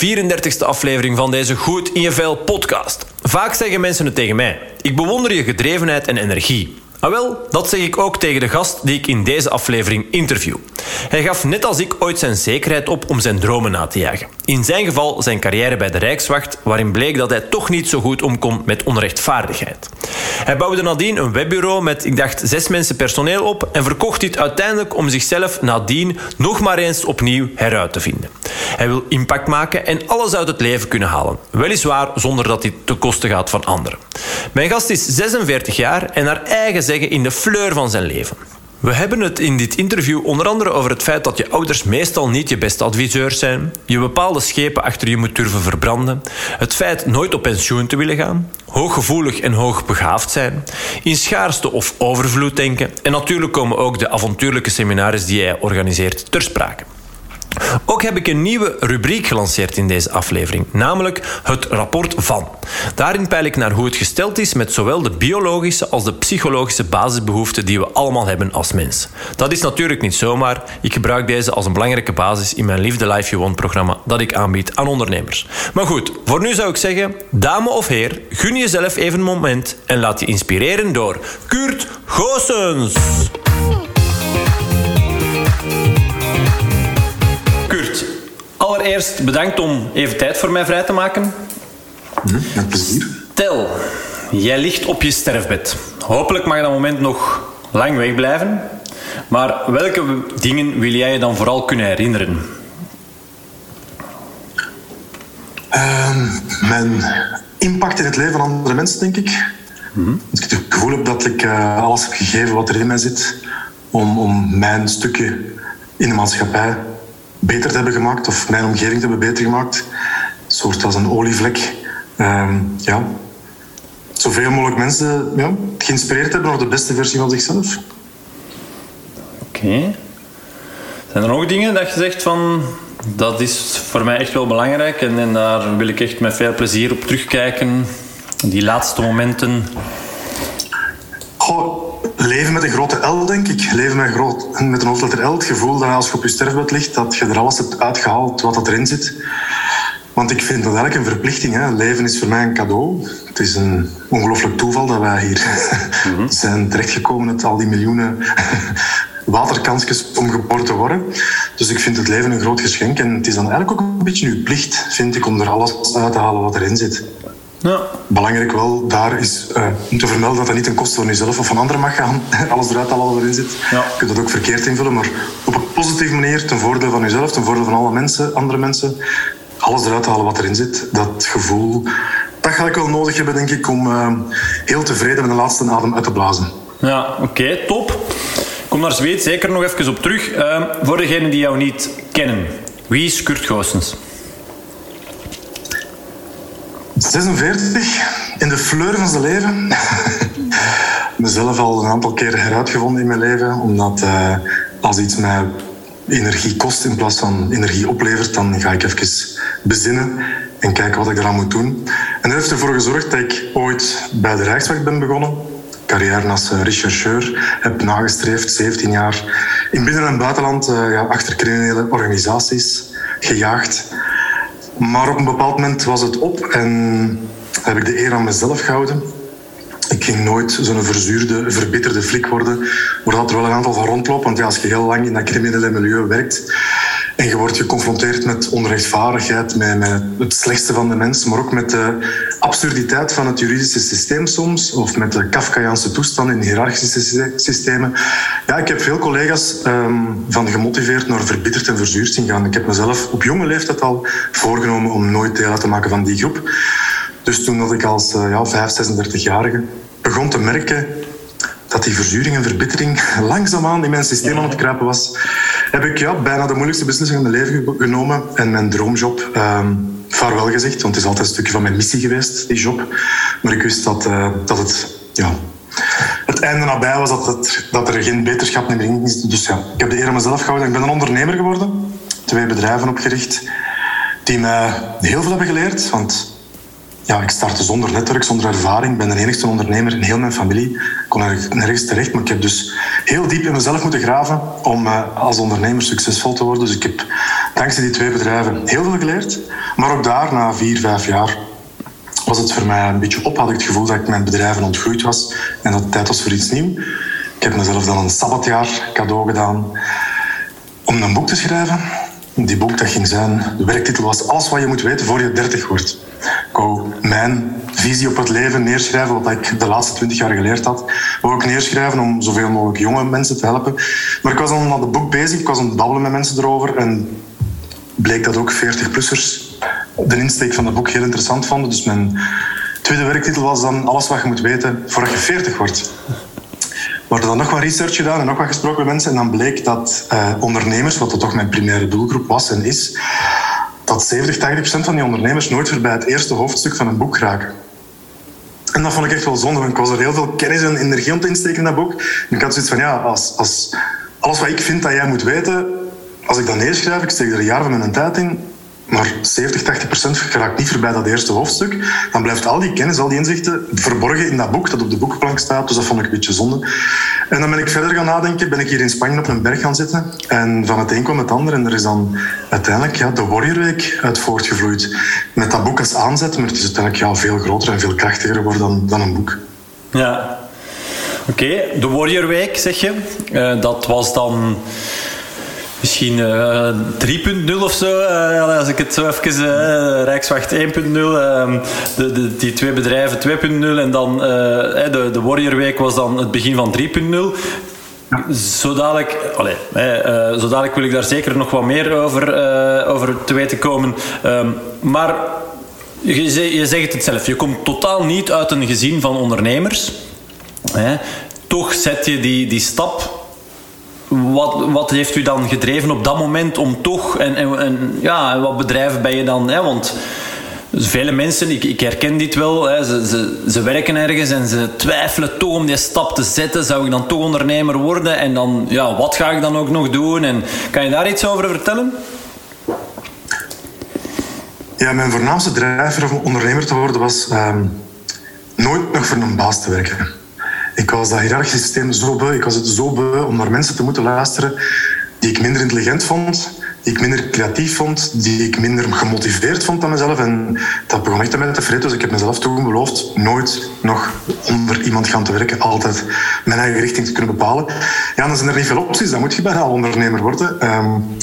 je welkom bij de 34e aflevering van deze Goed in je Vel podcast. Vaak zeggen mensen het tegen mij. Ik bewonder je gedrevenheid en energie. Ah wel, dat zeg ik ook tegen de gast die ik in deze aflevering interview. Hij gaf net als ik ooit zijn zekerheid op om zijn dromen na te jagen. In zijn geval zijn carrière bij de Rijkswacht, waarin bleek dat hij toch niet zo goed omkomt met onrechtvaardigheid. Hij bouwde nadien een webbureau met, ik dacht, zes mensen personeel op en verkocht dit uiteindelijk om zichzelf nadien nog maar eens opnieuw heruit te vinden. Hij wil impact maken en alles uit het leven kunnen halen. Weliswaar zonder dat dit ten koste gaat van anderen. Mijn gast is 46 jaar en naar eigen zeggen in de fleur van zijn leven. We hebben het in dit interview onder andere over het feit dat je ouders meestal niet je beste adviseurs zijn, je bepaalde schepen achter je moet durven verbranden, het feit nooit op pensioen te willen gaan, hooggevoelig en hoogbegaafd zijn, in schaarste of overvloed denken en natuurlijk komen ook de avontuurlijke seminaries die jij organiseert ter sprake. Ook heb ik een nieuwe rubriek gelanceerd in deze aflevering, namelijk het rapport van. Daarin peil ik naar hoe het gesteld is met zowel de biologische als de psychologische basisbehoeften die we allemaal hebben als mens. Dat is natuurlijk niet zomaar. Ik gebruik deze als een belangrijke basis in mijn Liefde Life You Want programma dat ik aanbied aan ondernemers. Maar goed, voor nu zou ik zeggen, dame of heer, gun jezelf even een moment en laat je inspireren door Kurt Goossens. Allereerst bedankt om even tijd voor mij vrij te maken. Hm, met plezier. Tel, jij ligt op je sterfbed. Hopelijk mag dat moment nog lang wegblijven. Maar welke dingen wil jij je dan vooral kunnen herinneren? Uh, mijn impact in het leven van andere mensen, denk ik. Als ik het gevoel heb dat ik uh, alles heb gegeven wat er in mij zit om, om mijn stukje in de maatschappij beter te hebben gemaakt, of mijn omgeving te hebben beter gemaakt. Een soort als een olievlek. Uh, ja. Zoveel mogelijk mensen ja, geïnspireerd hebben naar de beste versie van zichzelf. Oké. Zijn er nog dingen dat je zegt van dat is voor mij echt wel belangrijk en, en daar wil ik echt met veel plezier op terugkijken? Die laatste momenten. Goh, Leven met een grote L, denk ik. Leven met, groot, met een hoofdletter L. Het gevoel dat als je op je sterfbed ligt, dat je er alles hebt uitgehaald wat dat erin zit. Want ik vind dat eigenlijk een verplichting. Hè. Leven is voor mij een cadeau. Het is een ongelooflijk toeval dat wij hier mm zijn terechtgekomen met al die miljoenen waterkansjes om geboren te worden. Dus ik vind het leven een groot geschenk. En het is dan eigenlijk ook een beetje uw plicht, vind ik, om er alles uit te halen wat erin zit. Ja. Belangrijk wel, daar is uh, om te vermelden dat dat niet ten koste van jezelf of van anderen mag gaan. Alles eruit halen wat erin zit. Ja. Je kunt dat ook verkeerd invullen, maar op een positieve manier, ten voordeel van jezelf, ten voordeel van alle mensen, andere mensen. Alles eruit halen wat erin zit. Dat gevoel, dat ga ik wel nodig hebben, denk ik, om uh, heel tevreden met de laatste adem uit te blazen. Ja, oké, okay, top. Kom daar zweet zeker nog even op terug. Uh, voor degenen die jou niet kennen, wie is Kurt Goossens? 46, in de fleur van zijn leven. Mezelf al een aantal keren heruitgevonden in mijn leven, omdat uh, als iets mij energie kost in plaats van energie oplevert, dan ga ik even bezinnen en kijken wat ik eraan moet doen. En dat heeft ervoor gezorgd dat ik ooit bij de Rijkswacht ben begonnen. Carrière als eh, rechercheur heb nagestreefd, 17 jaar in binnen- en buitenland uh, achter criminele organisaties gejaagd. Maar op een bepaald moment was het op en heb ik de eer aan mezelf gehouden. Ik ging nooit zo'n verzuurde, verbitterde flik worden, waar er wel een aantal van rondloopt. Want ja, als je heel lang in dat criminele milieu werkt en je wordt geconfronteerd met onrechtvaardigheid, met, met het slechtste van de mens, maar ook met de absurditeit van het juridische systeem soms, of met de Kafkaiaanse toestand in hiërarchische systemen. Ja, ik heb veel collega's um, van gemotiveerd naar verbitterd en verzuurd zien gaan. Ik heb mezelf op jonge leeftijd al voorgenomen om nooit deel uit te maken van die groep. Dus toen dat ik als uh, ja, 5, 36-jarige begon te merken dat die verzuring en verbittering langzaamaan in mijn systeem aan het kruipen was, heb ik ja, bijna de moeilijkste beslissing in mijn leven genomen en mijn droomjob um, vaarwel gezegd. Want het is altijd een stukje van mijn missie geweest, die job. Maar ik wist dat, uh, dat het, ja, het einde nabij was, dat, het, dat er geen beterschap meer in is. Dus ja, ik heb de eer aan mezelf gehouden. Ik ben een ondernemer geworden. Twee bedrijven opgericht die mij heel veel hebben geleerd. Want ja, ik startte zonder netwerk, zonder ervaring. Ben de enigste ondernemer in heel mijn familie. Ik kon nergens terecht, maar ik heb dus heel diep in mezelf moeten graven om uh, als ondernemer succesvol te worden. Dus ik heb dankzij die twee bedrijven heel veel geleerd. Maar ook daar, na vier, vijf jaar, was het voor mij een beetje op. Had ik het gevoel dat ik mijn bedrijven ontgroeid was en dat het tijd was voor iets nieuws. Ik heb mezelf dan een sabbatjaar cadeau gedaan om een boek te schrijven. Die boek dat ging zijn, de werktitel was Alles wat je moet weten voor je 30 wordt. Wou mijn visie op het leven neerschrijven, wat ik de laatste 20 jaar geleerd had. Wou ook neerschrijven om zoveel mogelijk jonge mensen te helpen. Maar ik was dan aan het boek bezig, ik was aan het babbelen met mensen erover en bleek dat ook 40-plussers de insteek van het boek heel interessant vonden. Dus mijn tweede werktitel was dan Alles wat je moet weten voordat je 40 wordt. We hadden dan nog wat research gedaan en nog wat gesproken met mensen. En dan bleek dat uh, ondernemers, wat toch mijn primaire doelgroep was en is, dat 70, 80 procent van die ondernemers nooit voorbij het eerste hoofdstuk van een boek raken. En dat vond ik echt wel zonde, want ik was er heel veel kennis en energie om te insteken in dat boek. En ik had zoiets van, ja, als, als alles wat ik vind dat jij moet weten, als ik dat neerschrijf, ik steek er een jaar van mijn tijd in, maar 70, 80 procent geraakt niet voorbij dat eerste hoofdstuk. Dan blijft al die kennis, al die inzichten verborgen in dat boek dat op de boekenplank staat. Dus dat vond ik een beetje zonde. En dan ben ik verder gaan nadenken. Ben ik hier in Spanje op een berg gaan zitten. En van het een kwam het ander. En er is dan uiteindelijk ja, de Warrior Week uit voortgevloeid. Met dat boek als aanzet. Maar het is uiteindelijk ja, veel groter en veel krachtiger geworden dan, dan een boek. Ja. Oké, de Warrior Week zeg je. Uh, dat was dan misschien uh, eh, 3.0 of zo. Uh, als ik het zo even... Uh, Rijkswacht 1.0. Ehm, de, de, die twee bedrijven 2.0. En dan de, de Warrior Week was dan het begin van 3.0. Zo dadelijk, allez, dadelijk wil ik daar zeker nog wat meer over, over te weten komen. Um, maar je, je, zegt het zelf, je komt totaal niet uit een gezin van ondernemers. Hè. Toch zet je die, die stap wat, wat heeft u dan gedreven op dat moment om toch... En, en, en ja, wat bedrijven ben je dan... Hè, want vele mensen, ik, ik herken dit wel, hè, ze, ze, ze werken ergens en ze twijfelen toch om die stap te zetten. Zou ik dan toch ondernemer worden? En dan, ja, wat ga ik dan ook nog doen? En kan je daar iets over vertellen? Ja, mijn voornaamste drijver om ondernemer te worden was um, nooit nog voor een baas te werken. Ik was dat hiërarchische systeem zo beu. Ik was het zo beu om naar mensen te moeten luisteren die ik minder intelligent vond, die ik minder creatief vond, die ik minder gemotiveerd vond dan mezelf. En dat begon echt met te fritten. Dus ik heb mezelf toen beloofd nooit nog onder iemand gaan te werken. Altijd mijn eigen richting te kunnen bepalen. Ja, dan zijn er niet veel opties. Dan moet je bijna ondernemer worden. Um,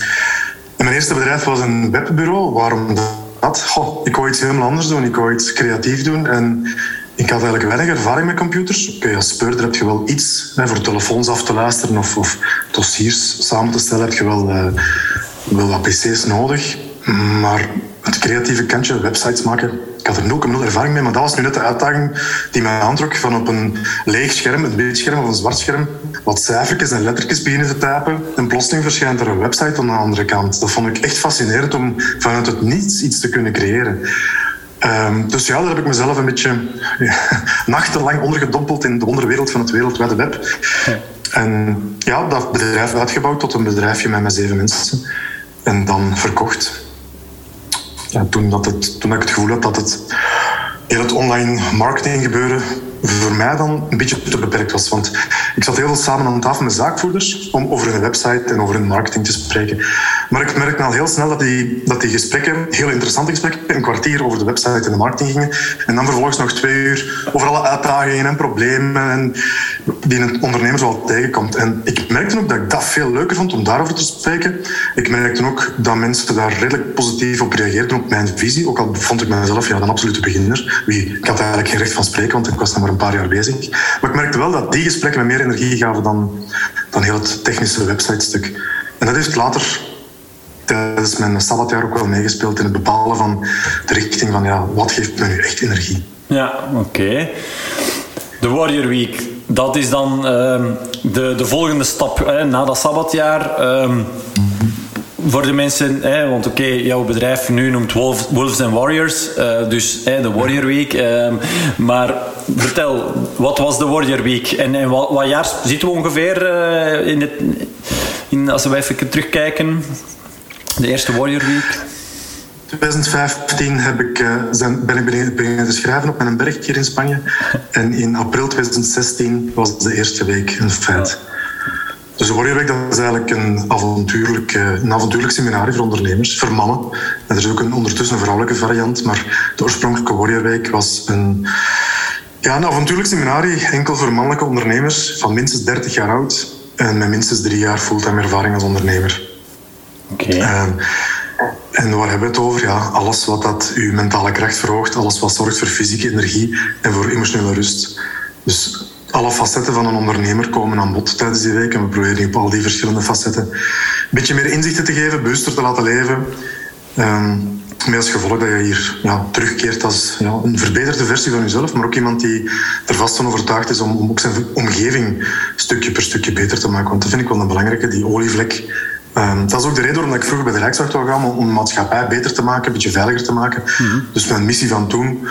mijn eerste bedrijf was een webbureau. Waarom dat? Ik wou iets helemaal anders doen. Ik wou iets creatief doen. En ik had eigenlijk weinig ervaring met computers. Okay, als speurder heb je wel iets hè, voor telefoons af te luisteren of, of dossiers samen te stellen. Heb je wel, uh, wel wat pc's nodig. Maar het creatieve kantje, websites maken, ik had er 0,0 ervaring mee. Maar dat was nu net de uitdaging die mij aantrok van op een leeg scherm, een beeldscherm of een zwart scherm, wat cijfertjes en lettertjes beginnen te typen. En plotseling verschijnt er een website aan de andere kant. Dat vond ik echt fascinerend om vanuit het niets iets te kunnen creëren. Um, dus ja, daar heb ik mezelf een beetje nachtenlang ondergedompeld in de onderwereld van het wereldwijde web. En ja, dat bedrijf uitgebouwd tot een bedrijfje met mijn zeven mensen. En dan verkocht. Ja, toen, dat het, toen ik het gevoel had dat het heel het online marketing gebeuren voor mij dan een beetje te beperkt was. Want ik zat heel veel samen aan tafel met zaakvoerders om over hun website en over hun marketing te spreken. Maar ik merkte al heel snel dat die, dat die gesprekken, heel interessante gesprekken, een kwartier over de website en de marketing gingen. En dan vervolgens nog twee uur over alle uitdagingen en problemen en die een ondernemer wel tegenkomt. En ik merkte ook dat ik dat veel leuker vond om daarover te spreken. Ik merkte ook dat mensen daar redelijk positief op reageerden op mijn visie. Ook al vond ik mezelf ja, een absolute beginner. Wie, ik had eigenlijk geen recht van spreken, want ik was maar een paar jaar bezig. Maar ik merkte wel dat die gesprekken me meer energie gaven dan, dan heel het technische websitestuk. En dat heeft later tijdens mijn sabbatjaar ook wel meegespeeld in het bepalen van de richting van ja, wat geeft me nu echt energie. Ja, oké. De Warrior Week, dat is dan uh, de, de volgende stap hè, na dat sabbatjaar. Uh, voor de mensen, hè, want oké, jouw bedrijf nu noemt Wolves and Warriors, uh, dus de Warrior Week. Uh, maar vertel, wat was de Warrior Week en, en wat, wat, jaar zitten we ongeveer uh, in het, in, als we even terugkijken? De eerste Warrior Week? 2015 heb ik, zijn, ben ik beginnen te schrijven op mijn berg hier in Spanje. En in april 2016 was de eerste week een feit. Dus de Warrior Week dat is eigenlijk een avontuurlijk, een avontuurlijk seminarie voor ondernemers, voor mannen. En er is ook een, ondertussen een vrouwelijke variant, maar de oorspronkelijke Warrior Week was een, ja, een avontuurlijk seminarie enkel voor mannelijke ondernemers van minstens 30 jaar oud en met minstens drie jaar fulltime ervaring als ondernemer. Oké. Ehm, en waar hebben we het over? Ja, alles wat dat uw mentale kracht verhoogt, alles wat zorgt voor fysieke energie en voor emotionele rust. Dus alle facetten van een ondernemer komen aan bod tijdens die week. En we proberen op al die verschillende facetten een beetje meer inzichten te geven, bewuster te laten leven. Um, met als gevolg dat je hier ja, terugkeert als ja, een verbeterde versie van jezelf, maar ook iemand die er vast van overtuigd is om, om ook zijn omgeving stukje per stukje beter te maken. Want dat vind ik wel een belangrijke, die olievlek Um, dat is ook de reden waarom ik vroeger bij de Rijkswacht wil gaan, om de maatschappij beter te maken, een beetje veiliger te maken. Mhm. Dus mijn missie van toen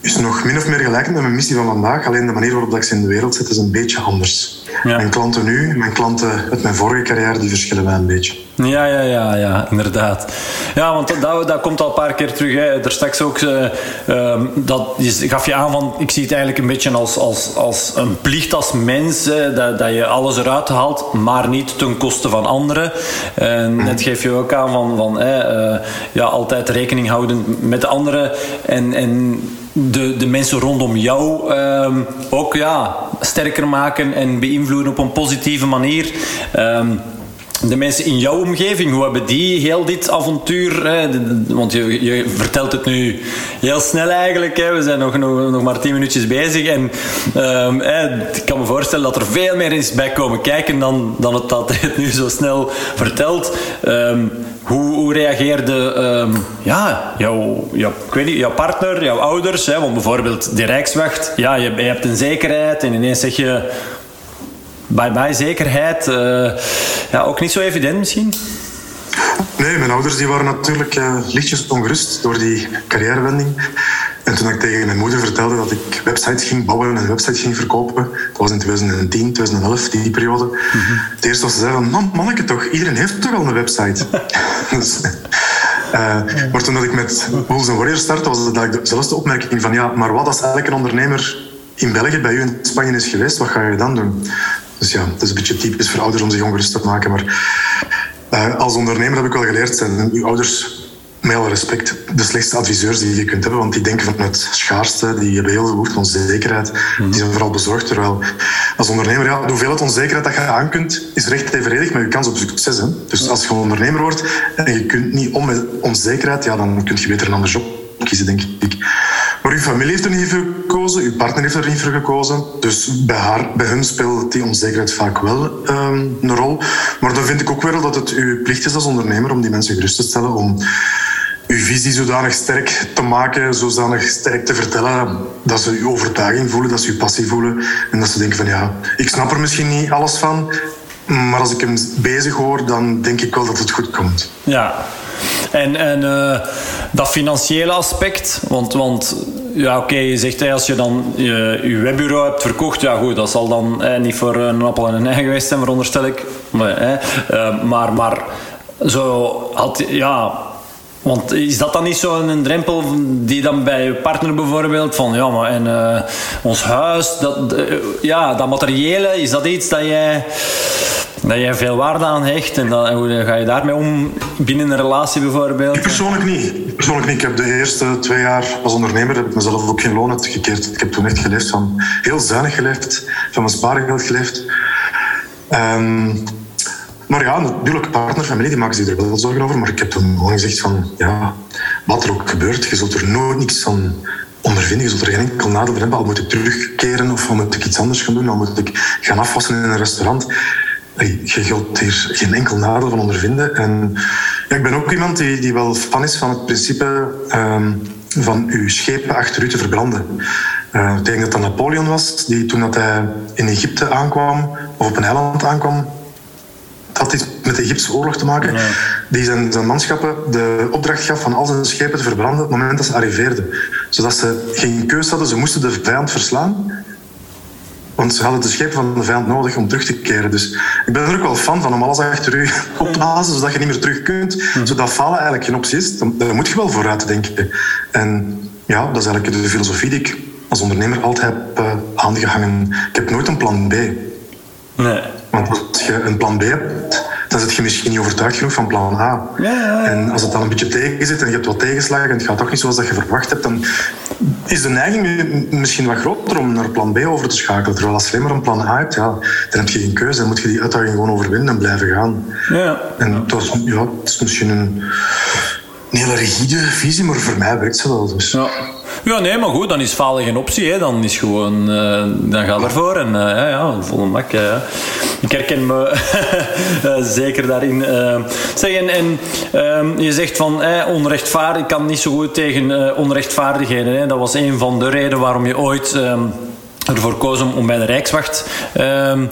is nog min of meer gelijk met mijn missie van vandaag. Alleen de manier waarop ik ze in de wereld zet is een beetje anders. Mijn klanten nu, mijn klanten uit mijn vorige carrière, die verschillen mij een beetje. Ja, ja, ja, ja, inderdaad. Ja, want dat, dat komt al een paar keer terug. Hè. Er straks ook, uh, dat gaf je aan van, ik zie het eigenlijk een beetje als, als, als een plicht als mens, dat, dat je alles eruit haalt, maar niet ten koste van anderen. En net mhm. geef je ook aan van, van uh, ja, altijd rekening houden met de anderen en, en de, de mensen rondom jou um, ook ja, sterker maken en beïnvloeden op een positieve manier. Um, de mensen in jouw omgeving, hoe hebben die heel dit avontuur? Hè? Want je, je, vertelt het nu heel snel eigenlijk. Hè? We zijn nog, nog, maar tien minuutjes bezig. En um, hè, ik kan me voorstellen dat er veel meer is bij komen kijken dan, dan het dat het nu zo snel vertelt. Hoe, hoe reageerde um, ja, jouw, jouw, ik weet niet, jouw partner, jouw ouders? Hè? Want bijvoorbeeld de Rijkswacht, ja, je, je hebt een zekerheid en ineens zeg je bye-bye zekerheid. Uh, ja, ook niet zo evident misschien? Nee, mijn ouders die waren natuurlijk uh, lichtjes ongerust door die carrièrewending. En toen ik tegen mijn moeder vertelde dat ik websites ging bouwen en een website ging verkopen, dat was in 2010, 2011, die periode. Mm. Het eerste wat ze zei van, man, manneke toch, iedereen heeft toch al een website? dus, uh, maar toen ik met Bulls Warriors startte, was het dezelfde opmerking van, ja, maar wat als eigenlijk een ondernemer in België bij u in Spanje is geweest, wat ga je dan doen? Dus ja, het is een beetje typisch voor ouders om zich ongerust te maken. Maar uh, als ondernemer heb ik wel geleerd, zijn uw ouders met alle respect de slechtste adviseurs die je kunt hebben, want die denken van het schaarste, die hebben heel veel behoefte onzekerheid, die zijn vooral bezorgd. Terwijl als ondernemer, ja, de hoeveelheid onzekerheid dat je aan kunt, is recht evenredig met je kans op succes. Hè? Dus als je ondernemer wordt en je kunt niet om met onzekerheid, ja, dan kun je beter een ander job kiezen, denk ik. Maar uw familie heeft er niet voor gekozen, uw partner heeft er niet voor gekozen. Dus bij, haar, bij hun speelt die onzekerheid vaak wel um, een rol. Maar dan vind ik ook wel dat het uw plicht is als ondernemer om die mensen gerust te stellen, om uw visie zodanig sterk te maken, zodanig sterk te vertellen, dat ze uw overtuiging voelen, dat ze uw passie voelen en dat ze denken van ja, ik snap er misschien niet alles van, maar als ik hem bezig hoor, dan denk ik wel dat het goed komt. Ja, en, en uh, dat financiële aspect, want, want ja, oké, je zegt als je dan je, je, webbureau hebt verkocht, ja goed, dat zal dan eh, niet voor een appel en een ei geweest zijn, veronderstel ik. Maar, eh, maar, maar zo had, ja, want is dat dan niet zo'n drempel die dan bij je partner bijvoorbeeld van ja, maar en uh, ons huis, dat, uh, ja, dat materiële, is dat iets dat jij dat jij veel waarde aan hecht en dat, hoe ga je daarmee om binnen een relatie bijvoorbeeld? Persoonlijk niet. persoonlijk niet. Ik heb de eerste twee jaar als ondernemer heb ik mezelf ook geen loon uitgekeerd. Ik heb toen echt geleefd van heel zuinig geleefd, van mijn spaargeld geleefd. Um, maar ja, natuurlijk, partner, familie, die maken zich er wel zorgen over. Maar ik heb toen gewoon gezegd van, ja, wat er ook gebeurt, je zult er nooit niks van ondervinden. Je zult er geen enkel nadeel hebben. Al moet ik terugkeren of moet ik iets anders gaan doen. Al moet ik gaan afwassen in een restaurant je zult hier geen enkel nadeel van ondervinden. En ik ben ook iemand die, wel fan is van het principe um, van uw schepen achter u te verbranden. Uh, ik denk dat dat Napoleon was, die toen dat hij in Egypte aankwam, of op een eiland aankwam, dat iets met de Egyptische oorlog te maken, die zijn, zijn manschappen de opdracht gaf van al zijn schepen te verbranden op het moment dat ze arriveerden. Zodat ze geen keus hadden, ze moesten de vijand verslaan Want ze hadden de schepen van de vijand nodig om terug te keren. Dus ik ben er ook wel fan van om alles achter u op te blazen, zodat je niet meer terug kunt. Zodat falen eigenlijk geen optie is. Daar moet je wel vooruit denken. En ja, dat is eigenlijk de filosofie die ik als ondernemer altijd heb uh, aangehangen. Ik heb nooit een plan B. Nee. Want als je een plan B hebt, dan zit je misschien niet overtuigd genoeg van plan A. Ja, En als het dan een beetje tegen zit en je hebt wat tegenslagen en het gaat toch niet zoals dat je verwacht hebt, dan is de neiging misschien wat groter om naar plan B over te schakelen. Terwijl als je alleen maar een plan A hebt, ja, dan heb je geen keuze. Dan moet je die uitdaging gewoon overwinnen en blijven gaan. Ja. En het, was, ja, het is misschien een, een hele rigide visie, maar voor mij werkt ze wel. Dus. Ja. Ja, nee, maar goed, dan is falen geen optie. Hè. Dan is gewoon, uh, dan ga ervoor en uh, ja, ja, volle mak. Ja. Ik herken me eh, zeker daarin. zeg, en, en ehm, je zegt van onrechtvaardig, ik kan niet zo goed tegen onrechtvaardigheden. Hè. Dat was een van de redenen waarom je ooit ehm, ervoor koos om, om bij de Rijkswacht ehm,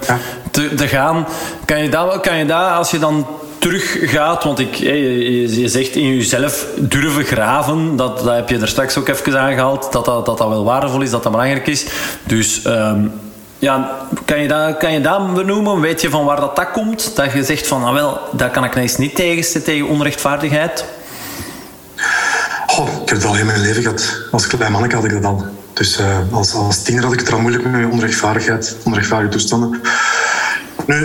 te, te, gaan. Kan je, dat, kan je dat, als je dan teruggaat, want ik, je, zegt in jezelf durven graven, dat, dat heb je er straks ook even aangehaald, dat dat, dat, dat wel waardevol is, dat dat belangrijk is. Dus um, ja, kan je, dat, kan je dat benoemen? Weet je van waar dat, dat komt? Dat je zegt van, nou wel, daar kan ik nou eens niet tegen tegen onrechtvaardigheid? Oh, ik heb het al in mijn leven gehad. Als klein manneke had ik dat al. Dus uh, als, als tiener had ik het al moeilijk met onrechtvaardigheid, onrechtvaardige toestanden. Nu,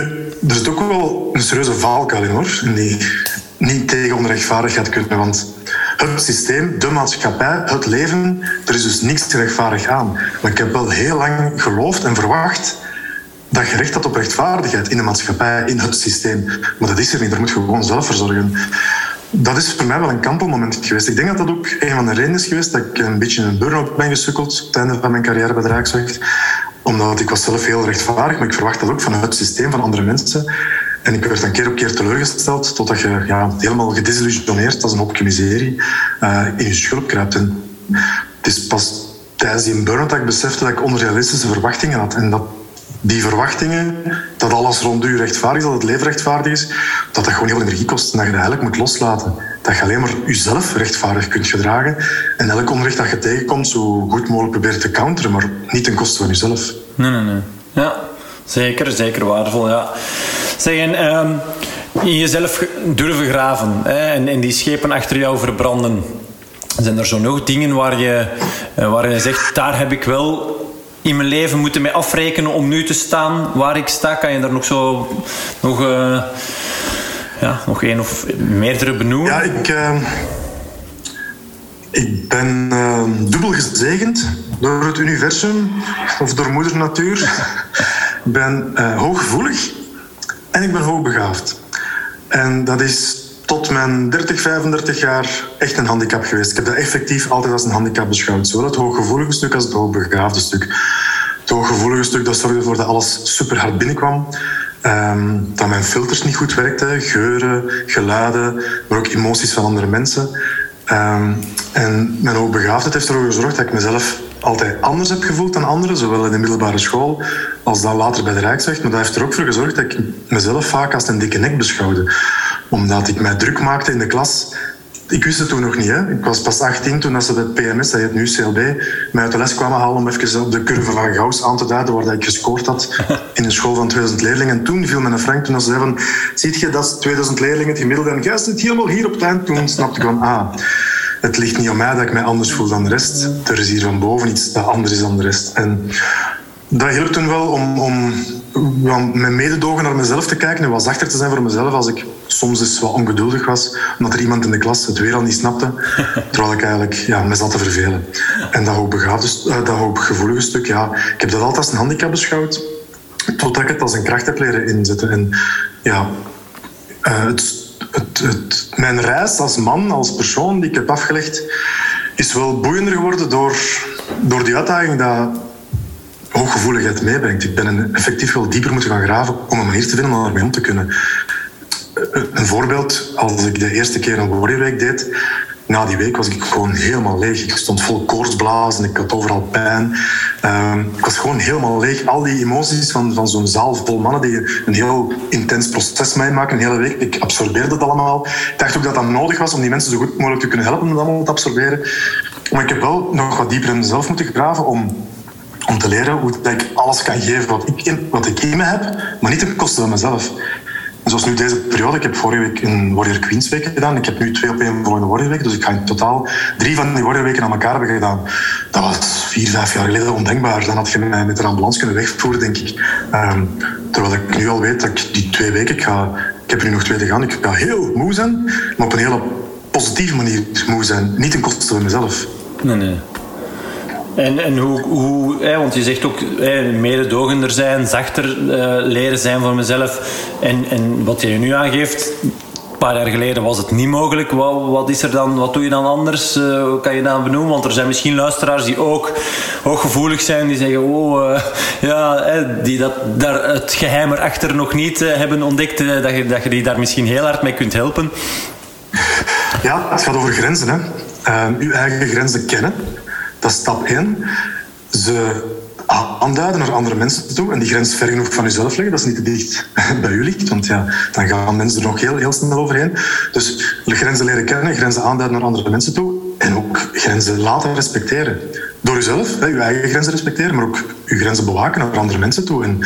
er zit ook wel een serieuze valkuil in hoor. Die niet tegen onrechtvaardigheid kunnen. Want het systeem, de maatschappij, het leven, er is dus niks rechtvaardig aan. Maar ik heb wel heel lang geloofd en verwacht dat je recht had op rechtvaardigheid in de maatschappij, in het systeem. Maar dat is er niet, daar moet je gewoon zelf voor zorgen. Dat is voor mij wel een kantelmoment geweest. Ik denk dat dat ook een van de redenen is geweest dat ik een beetje in een burn-out ben gesukkeld op van mijn carrière bij omdat ik was zelf heel rechtvaardig, maar ik verwacht dat ook van het systeem van andere mensen. En ik werd een keer op keer teleurgesteld, totdat je ja, helemaal gedesillusioneerd als een hoopje miserie uh, in je schulp kruipt. En het is pas tijdens die burn-out dat ik besefte dat ik onrealistische verwachtingen had. En dat die verwachtingen, dat alles rond u rechtvaardig is, dat het leven rechtvaardig is, dat dat gewoon heel energie kost en dat je dat eigenlijk moet loslaten. Dat je alleen maar jezelf rechtvaardig kunt gedragen en elk onrecht dat je tegenkomt zo goed mogelijk proberen te counteren, maar niet ten koste van jezelf. Nee, nee, nee. Ja, zeker, zeker waardevol, ja. Zeg, en um, in jezelf durven graven hè, en, en die schepen achter jou verbranden. Zijn er zo nog dingen waar je, eh, waar je zegt, daar heb ik wel in mijn leven moeten mee afrekenen om nu te staan waar ik sta? Kan je daar nog zo nog, uh, ja, nog één of meerdere benoemen? Ja, ik, uh, ik ben uh, dubbel gezegend door het universum of door moeder natuur. ik ben hooggevoelig en ik ben hoogbegaafd. En dat is tot mijn 30, 35 jaar echt een handicap geweest. Ik heb dat effectief altijd als een handicap beschouwd. Zowel het hooggevoelige stuk als het hoogbegaafde stuk. Het hooggevoelige stuk dat zorgde ervoor dat alles super hard binnenkwam. Um, dat mijn filters niet goed werkten, geuren, geluiden, maar ook emoties van andere mensen. Um, en mijn hoogbegaafdheid heeft ervoor gezorgd dat ik mezelf altijd anders heb gevoeld dan anderen, zowel in de middelbare school als dan later bij de Rijkswacht. Maar dat heeft er ook voor gezorgd dat ik mezelf vaak als een dikke nek beschouwde. Omdat ik mij druk maakte in de klas. Ik wist het toen nog niet. Hè. Ik was pas 18 toen ze het PMS, dat heet nu CLB, mij uit de les kwamen halen om even op de curve van Gauss aan te duiden waar ik gescoord had in een school van 2000 leerlingen. En toen viel mijn Frank toen ze zei ziet je, dat is 2000 leerlingen het gemiddelde en jij zit helemaal hier op het eind. Toen snapte ik van, ah, het ligt niet aan mij dat ik mij anders voel dan de rest. Er is hier van boven iets dat anders is dan de rest. En dat hielp toen wel om, om met mededogen naar mezelf te kijken en wat zachter te zijn voor mezelf als ik soms eens wat ongeduldig was, omdat er iemand in de klas het weer al niet snapte, terwijl ik eigenlijk ja, me zat te vervelen. En dat hoogbegaafde, uh, dat hooggevoelige stuk, ja, ik heb dat altijd als een handicap beschouwd, totdat ik het als een kracht heb leren inzetten. En ja, uh, het mijn reis als man, als persoon die ik heb afgelegd, is wel boeiender geworden door, door die uitdaging dat hooggevoeligheid meebrengt. Ik ben effectief wel dieper moeten gaan graven om een manier te vinden om daarmee om te kunnen. Een voorbeeld, als ik de eerste keer een warriorweek deed, na die week was ik gewoon helemaal leeg. Ik stond vol koortsblazen, ik had overal pijn. Uh, ik was gewoon helemaal leeg. Al die emoties van, van zo'n zaal vol mannen die een heel intens proces meemaken, een hele week. Ik absorbeerde dat allemaal. Ik dacht ook dat dat nodig was om die mensen zo goed mogelijk te kunnen helpen om dat allemaal te absorberen. Maar ik heb wel nog wat dieper in mezelf moeten graven om om te leren hoe ik alles kan geven wat ik in, wat ik in me heb, maar niet ten koste van mezelf. Zoals nu deze periode, ik heb vorige week een Warrior Queens week gedaan. Ik heb nu twee op één volgende Warrior week. Dus ik ga in totaal drie van die Warrior weken aan elkaar hebben gedaan. Dat was vier, vijf jaar geleden ondenkbaar. Dan had je mij met een ambulance kunnen wegvoeren, denk ik. Um, terwijl ik nu al weet dat ik die twee weken, ik, ga, ik heb er nu nog twee te gaan, ik ga heel moe zijn, maar op een hele positieve manier moe zijn. Niet ten koste van mezelf. Nee, nee. En, en hoe, hoe hè, want je zegt ook hè, mededogender zijn, zachter uh, leren zijn voor mezelf. En, en wat je nu aangeeft, een paar jaar geleden was het niet mogelijk. Wat, wat, is er dan, wat doe je dan anders? Uh, kan je dan benoemen? Want er zijn misschien luisteraars die ook hooggevoelig zijn, die zeggen: Oh, uh, ja, die dat, daar het geheim erachter nog niet hebben ontdekt, dat, je, dat je die daar misschien heel hard mee kunt helpen. Ja, het gaat over grenzen. Hè. uw eigen grenzen kennen. Dat is stap 1. Ze aanduiden naar andere mensen toe en die grens ver genoeg van jezelf leggen, dat is niet te dicht bij u ligt, want ja, dan gaan mensen er nog heel, heel snel overheen. Dus grenzen leren kennen, grenzen aanduiden naar andere mensen toe en ook grenzen laten respecteren. Door jezelf, hè, uw eigen grenzen respecteren, maar ook uw grenzen bewaken naar andere mensen toe. En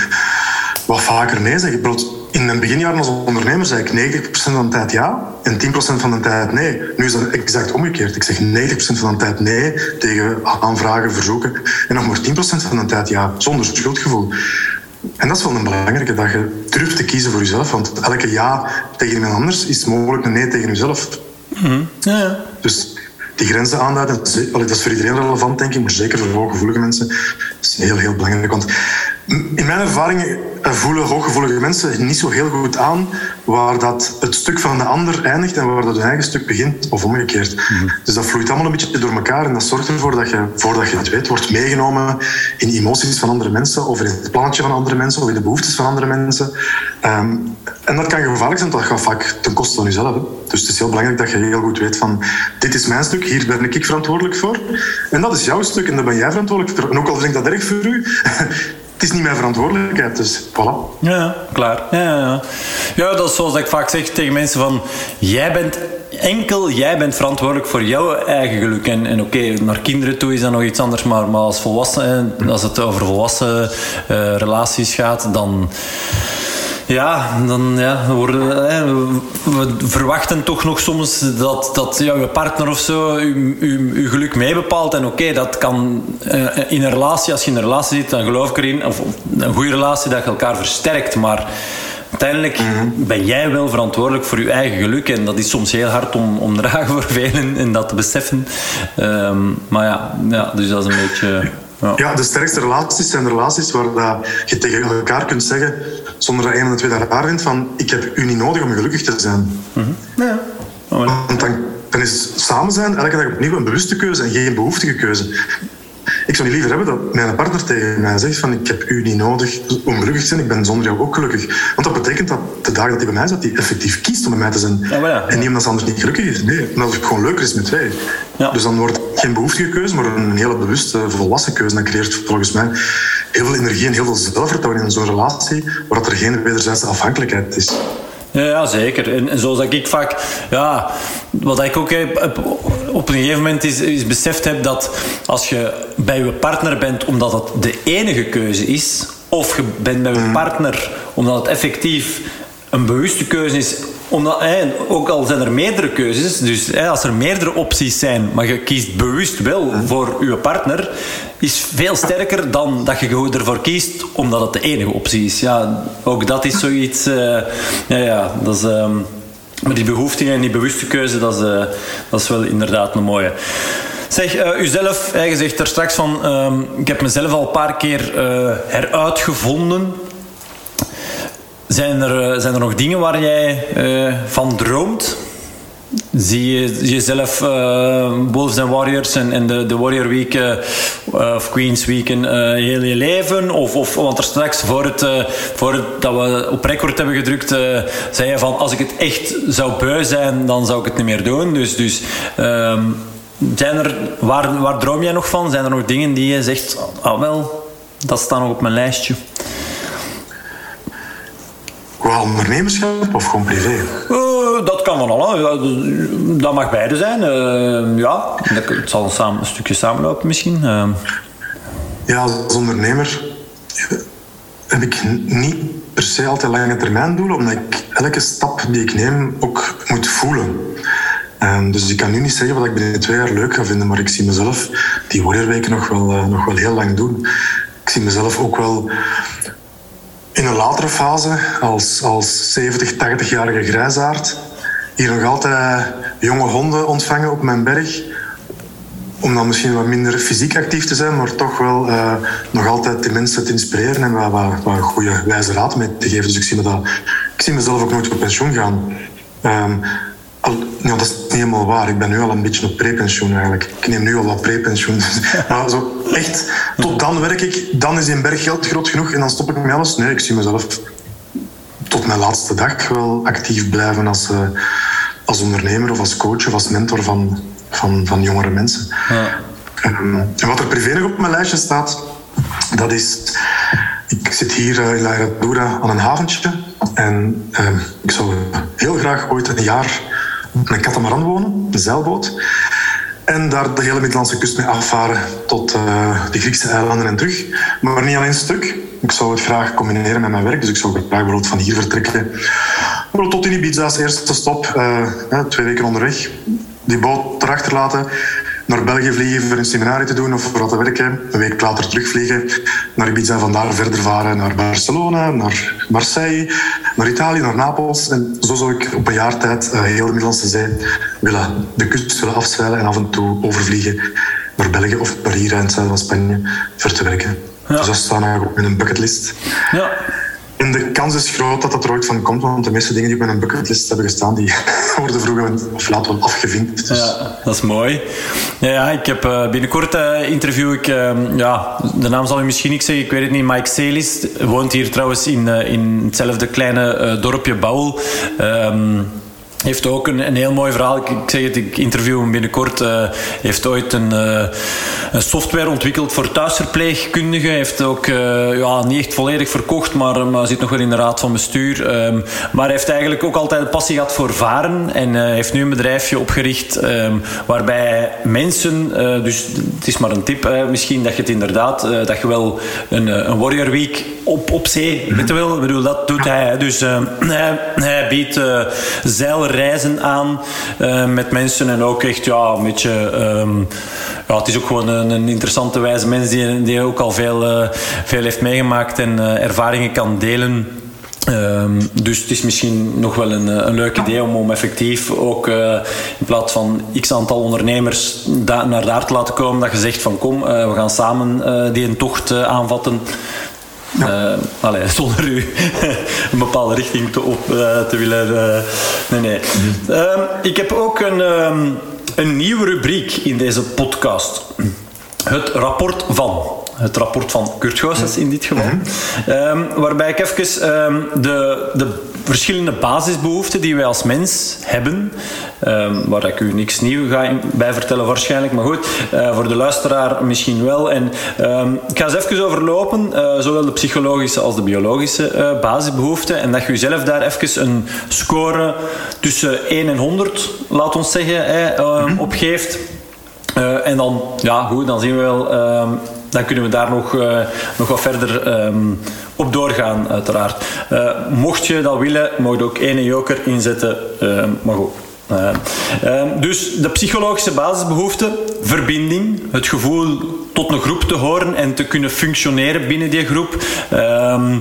wat vaker nee zeggen. In mijn beginjaren als ondernemer zei ik 90% van de tijd ja en 10% van de tijd nee. Nu is dat exact omgekeerd. Ik zeg 90% van de tijd nee tegen aanvragen, verzoeken. En nog maar 10% van de tijd ja, zonder schuldgevoel. En dat is wel een belangrijke, dat je durft te kiezen voor jezelf. Want elke ja tegen iemand anders is mogelijk een nee tegen jezelf. Mm ja. Dus die grenzen aanduiden, dat is voor iedereen relevant, denk ik, maar zeker voor hooggevoelige mensen, dat is heel, heel belangrijk. Want in mijn ervaring voelen hooggevoelige mensen niet zo heel goed aan waar dat het stuk van de ander eindigt en waar dat hun eigen stuk begint, of omgekeerd. Mhm. Dus dat vloeit allemaal een beetje door elkaar en dat zorgt ervoor dat je, voordat je het weet, wordt meegenomen in de emoties van andere mensen, of in het plannetje van andere mensen, of in de behoeftes van andere mensen. Ehm, en dat kan gevaarlijk zijn, dat gaat vaak ten koste van jezelf. Hè. Dus het is heel belangrijk dat je heel goed weet van, dit is mijn stuk, hier ben ik verantwoordelijk voor. En dat is jouw stuk en daar ben jij verantwoordelijk voor. En ook al vind ik dat erg voor u, het is niet mijn verantwoordelijkheid, dus voilà. Ja, klaar. Ja, ja, ja, dat is zoals ik vaak zeg tegen mensen van... Jij bent enkel, jij bent verantwoordelijk voor jouw eigen geluk. En, en oké, naar kinderen toe is dat nog iets anders, maar, maar als volwassen, als het over volwassen uh, relaties gaat, dan ja, dan ja, worden, hè, we verwachten toch nog soms dat, dat je partner of zo je, geluk mee bepaalt. En oké, dat kan uh, in een relatie, als je in een relatie zit, dan geloof ik erin, of een goede relatie, dat je elkaar versterkt. Maar uiteindelijk mhm. ben jij wel verantwoordelijk voor je eigen geluk. En dat is soms heel hard om, om dragen voor velen en dat te beseffen. Um, maar ja, ja, dus dat is een beetje... Ja. ja. de sterkste relaties zijn de relaties waar dat je tegen elkaar kunt zeggen, zonder dat een van de twee daar raar vindt, van ik heb u niet nodig om gelukkig te zijn. Mm ja. Want dan, dan is samen zijn elke dag opnieuw een bewuste keuze en geen behoeftige keuze. Ik zou niet liever hebben dat mijn partner tegen mij zegt van ik heb u niet nodig om gelukkig te zijn, ik ben zonder jou ook gelukkig. Want dat betekent dat de dagen dat hij bij mij is, dat hij effectief kiest om bij mij te zijn. Ja, En niet omdat ze anders niet gelukkig is. Nee, omdat het gewoon leuker is met wij. Dus dan wordt het geen behoeftige keuze, maar een hele bewuste, volwassen keuze. Dat creëert volgens mij heel veel energie en heel veel zelfvertrouwen in zo'n relatie, waar er geen wederzijdse afhankelijkheid is. Ja, zeker. En, en zoals ik vaak, ja, wat ik ook heb, op een gegeven moment is, is beseft heb dat als je bij je partner bent omdat het de enige keuze is, of je bent bij je mm. partner omdat het effectief een bewuste keuze is omdat, ook al zijn er meerdere keuzes, dus als er meerdere opties zijn, maar je kiest bewust wel voor je partner, is veel sterker dan dat je ervoor kiest omdat het de enige optie is. Ja, ook dat is zoiets. Uh, ja, ja, dat is. Uh, maar die behoefte en die bewuste keuze, dat is, uh, dat is wel inderdaad een mooie. Zeg, uh, uzelf, je zegt er straks van, ehm, ik heb mezelf al een paar keer heruitgevonden. Zijn er, eh, zijn er nog dingen waar jij uh, van droomt? Zie je jezelf uh, Wolves and Warriors en, en de, de Warrior Week of Queens Week uh, heel je leven? Of, of, want er straks, voor het, voor het, dat we op record hebben gedrukt, zei je van als ik het echt zou beu zijn, dan zou ik het niet meer doen. Dus, dus um, zijn er, waar, waar droom jij nog van? Zijn er nog dingen die je zegt, ah wel, dat staat nog op mijn lijstje? Qua ondernemerschap of gewoon privé? Uh, dat kan van alles. Dat mag beide zijn. Uh, ja, het zal samen, een stukje samenlopen misschien. Uh. ja, als ondernemer heb ik niet per se altijd lange termijn doelen, omdat ik elke stap die ik neem ook moet voelen. Um, dus ik kan nu niet zeggen wat ik binnen twee jaar leuk ga vinden, maar ik zie mezelf die warriorweken nog wel, nog wel heel lang doen. Ik zie mezelf ook wel in een latere fase, als, als 70, 80-jarige grijsaard, hier nog altijd jonge honden ontvangen op mijn berg. Om dan misschien wat minder fysiek actief te zijn, maar toch wel uh, nog altijd de mensen te inspireren en wat, wat, wat goede wijze raad mee te geven. Dus ik zie, me dat, ik zie mezelf ook nooit op pensioen gaan. Um, nou, dat is niet helemaal waar. Ik ben nu al een beetje op prepensioen eigenlijk. Ik neem nu al wat prepensioen. maar zo echt, tot dan werk ik. Dan is een berg geld groot genoeg en dan stop ik met alles. Nee, ik zie mezelf tot mijn laatste dag wel actief blijven als, uh, als ondernemer of als coach of als mentor van, van, van jongere mensen. Ja. Um, en wat er privé nog op mijn lijstje staat, dat is... Ik zit hier uh, in La Herradura aan een haventje en uh, ik zou heel graag ooit een jaar op een katamaran wonen, een zeilboot. En daar de hele Middellandse kust mee afvaren tot uh, de Griekse eilanden en terug. Maar niet alleen stuk. Ik zou het graag combineren met mijn werk. Dus ik zou graag bijvoorbeeld van hier vertrekken. Tot in Ibiza als eerste stop. Uh, twee weken onderweg. Die boot erachter laten naar België vliegen voor een seminarie te doen of voor wat te werken. Een week later terugvliegen naar Ibiza vandaar verder varen naar Barcelona, naar Marseille, naar Italië, naar Napels. En zo zou ik op een jaar tijd uh, heel de Middellandse Zee willen, de kust willen afzeilen en af en toe overvliegen naar België of naar hier in het zuiden van Spanje voor te werken. Ja. Dus dat staat eigenlijk in een bucketlist. Ja. En de kans is groot dat dat er ooit van komt, want de meeste dingen die op mijn bucketlist hebben gestaan, die worden vroeger of later wel afgevinkt. Dus. Ja, dat is mooi. Ja, ja ik heb uh, binnenkort uh, interview ik, uh, ja, de naam zal ik misschien niet zeggen, ik weet het niet, Mike Celis, woont hier trouwens in, in hetzelfde kleine dorpje Bouwel. Um, heeft ook een, een heel mooi verhaal. Ik, zeg het, ik interview hem binnenkort. Heeft ooit een, software ontwikkeld voor thuisverpleegkundigen. Heeft ook uh, ja, niet echt volledig verkocht, maar, maar zit nog wel in de raad van bestuur. Um, maar hij heeft eigenlijk ook altijd een passie gehad voor varen. En heeft nu een bedrijfje opgericht um, waarbij mensen, dus het is maar een tip misschien, dat je het inderdaad, dat je wel een, een Warrior Week op, op zee, weet je wel, ik bedoel, dat doet hij. Dus hij, hij biedt zeil reizen aan uh, met mensen. En ook echt ja, een beetje. Um, ja, het is ook gewoon een, interessante wijze mens die, die ook al veel, uh, veel heeft meegemaakt en uh, ervaringen kan delen. Um, dus het is misschien nog wel een, een leuk idee om, om effectief ook uh, in plaats van x aantal ondernemers da naar daar te laten komen, dat je zegt van kom, uh, we gaan samen uh, die een tocht aanvatten. Ja. Allee, zonder u een bepaalde richting te, op, te willen. Nee, nee. Mm. Uh, ik heb ook een, um, een nieuwe rubriek in deze podcast. Het rapport van. Het rapport van Kurt Goossens in dit geval. -hmm. um, waarbij ik even um, de, de verschillende basisbehoeften die wij als mens hebben, um, waar ik u niks nieuw ga bij vertellen waarschijnlijk, maar goed, uh, voor de luisteraar misschien wel. En um, ik ga eens even overlopen, uh, zowel de psychologische als de biologische uh, basisbehoeften, en dat je jezelf daar even een score tussen 1 en 100, laat ons zeggen, hè, mm-hmm. Opgeeft. en dan, ja goed, dan zien we wel um, dan kunnen we daar nog, uh, nog wat verder um, op doorgaan, uiteraard. Uh, mocht je dat willen, mag je ook één joker inzetten. Uh, maar goed. dus de psychologische basisbehoeften, verbinding, het gevoel tot een groep te horen en te kunnen functioneren binnen die groep. Ehm,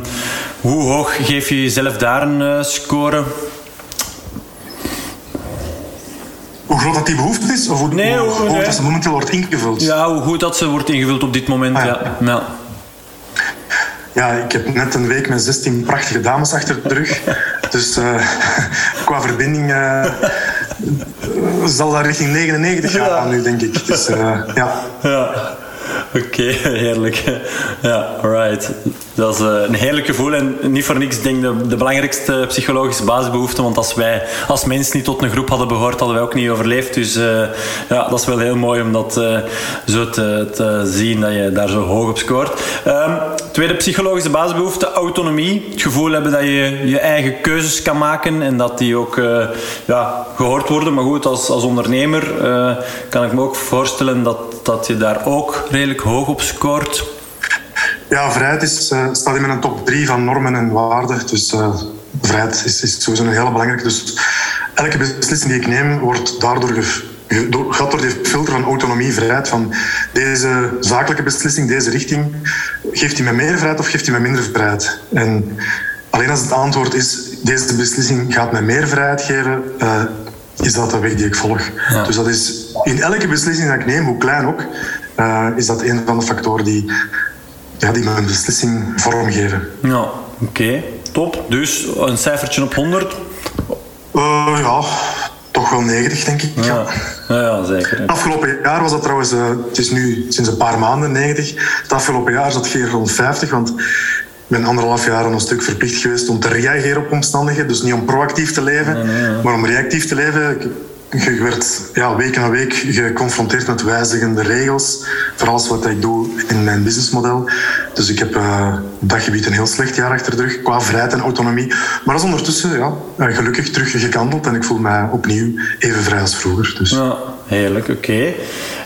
hoe hoog geef je jezelf daar een score? Hoe groot dat die behoefte is? Of hoe, nee, hoe, hoe nee. dat ze momenteel wordt ingevuld? Ja, hoe goed dat ze wordt ingevuld op dit moment. Ah, ja. ja. Ja. ik heb net een week met 16 prachtige dames achter de rug. dus uh, qua verbinding uh, zal dat richting 99 gaan ja. nu, denk ik. Dus, uh, ja. ja. Oké, okay, heerlijk. Ja, right. Dat is eh, een heerlijk gevoel en niet voor niks denk ik de, de belangrijkste psychologische basisbehoefte. Want als wij als mens niet tot een groep hadden behoord, hadden wij ook niet overleefd. Dus uh, ja, dat is wel heel mooi om dat uh, zo te, te, zien, dat je daar zo hoog op scoort. Um, tweede psychologische basisbehoefte, autonomie. Het gevoel hebben dat je je eigen keuzes kan maken en dat die ook ja, gehoord worden. Maar goed, als, als ondernemer kan ik me ook voorstellen dat, dat je daar ook redelijk hoog op scoort. Ja, vrijheid is, uh, staat in mijn top drie van normen en waarden. Dus uh, vrijheid is, is sowieso een hele belangrijke. Dus elke beslissing die ik neem wordt daardoor gaat door die filter van autonomie, vrijheid, van deze zakelijke beslissing, deze richting, geeft hij me meer vrijheid of geeft hij me minder vrijheid? En alleen als het antwoord is, deze beslissing gaat mij meer vrijheid geven, uh, is dat de weg die ik volg. Dus dat is in elke beslissing die ik neem, hoe klein ook, uh, is dat een van de factoren die, ja, die mijn beslissing vormgeven. Ja, oké, okay. top. Dus een cijfertje op 100? Uh, ja, toch wel 90, denk ik. Ja, ja. ja zeker. Afgelopen jaar was dat trouwens, uh, het is nu sinds een paar maanden 90. Het afgelopen jaar zat ik rond 50, want ik ben anderhalf jaar een stuk verplicht geweest om te reageren op omstandigheden. Dus niet om proactief te leven, maar om reactief te leven. Je werd ja, week na week geconfronteerd met wijzigende regels voor alles wat ik doe in mijn businessmodel. Dus ik heb op dat gebied een heel slecht jaar achter de rug qua vrijheid en autonomie. Maar dat is ondertussen ja, eh, gelukkig terug gekandeld en ik voel mij opnieuw even vrij als vroeger. Dus. Ja, heerlijk, oké.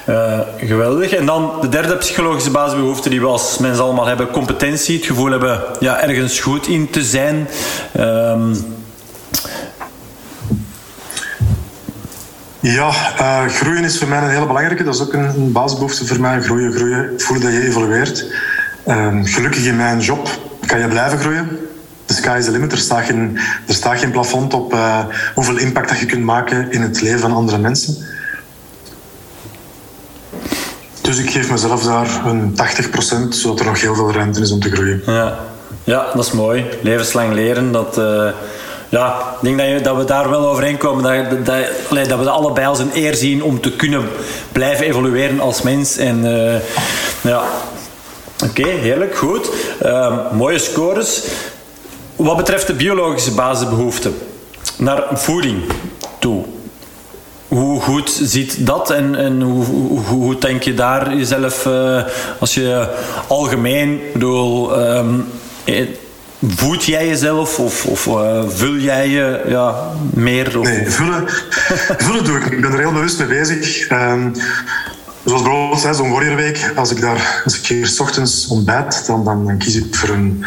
Uh, geweldig. En dan de derde psychologische basisbehoefte die we als mensen allemaal hebben: competentie. Het gevoel hebben ja, ergens goed in te zijn. Um, Ja, uh, groeien is voor mij een hele belangrijke. Dat is ook een, basisbehoefte voor mij. Groeien, groeien. Voelen dat je evolueert. Uh, gelukkig in mijn job kan je blijven groeien. De sky is the limit. Er staat geen, er staat geen plafond op uh, hoeveel impact dat je kunt maken in het leven van andere mensen. Dus ik geef mezelf daar een 80%, zodat er nog heel veel ruimte is om te groeien. Ja, ja dat is mooi. Levenslang leren, dat uh, ja, ik denk dat, je, dat, we daar wel overeenkomen. Dat, dat, dat, dat we allebei als een eer zien om te kunnen blijven evolueren als mens. En uh, ja, oké, heerlijk, goed. Uh, mooie scores. Wat betreft de biologische basisbehoeften naar voeding toe. Hoe goed ziet dat en, en hoe, hoe, hoe denk je daar jezelf, uh, als je algemeen, bedoel, um, Voed jij jezelf of, of uh, vul jij je ja, meer? Nee, vullen, vullen doe ik Ik ben er heel bewust mee bezig. Um, zoals bijvoorbeeld zo'n warriorweek. Als ik, daar, als ik hier s ochtends ontbijt, dan, dan, kies ik voor een,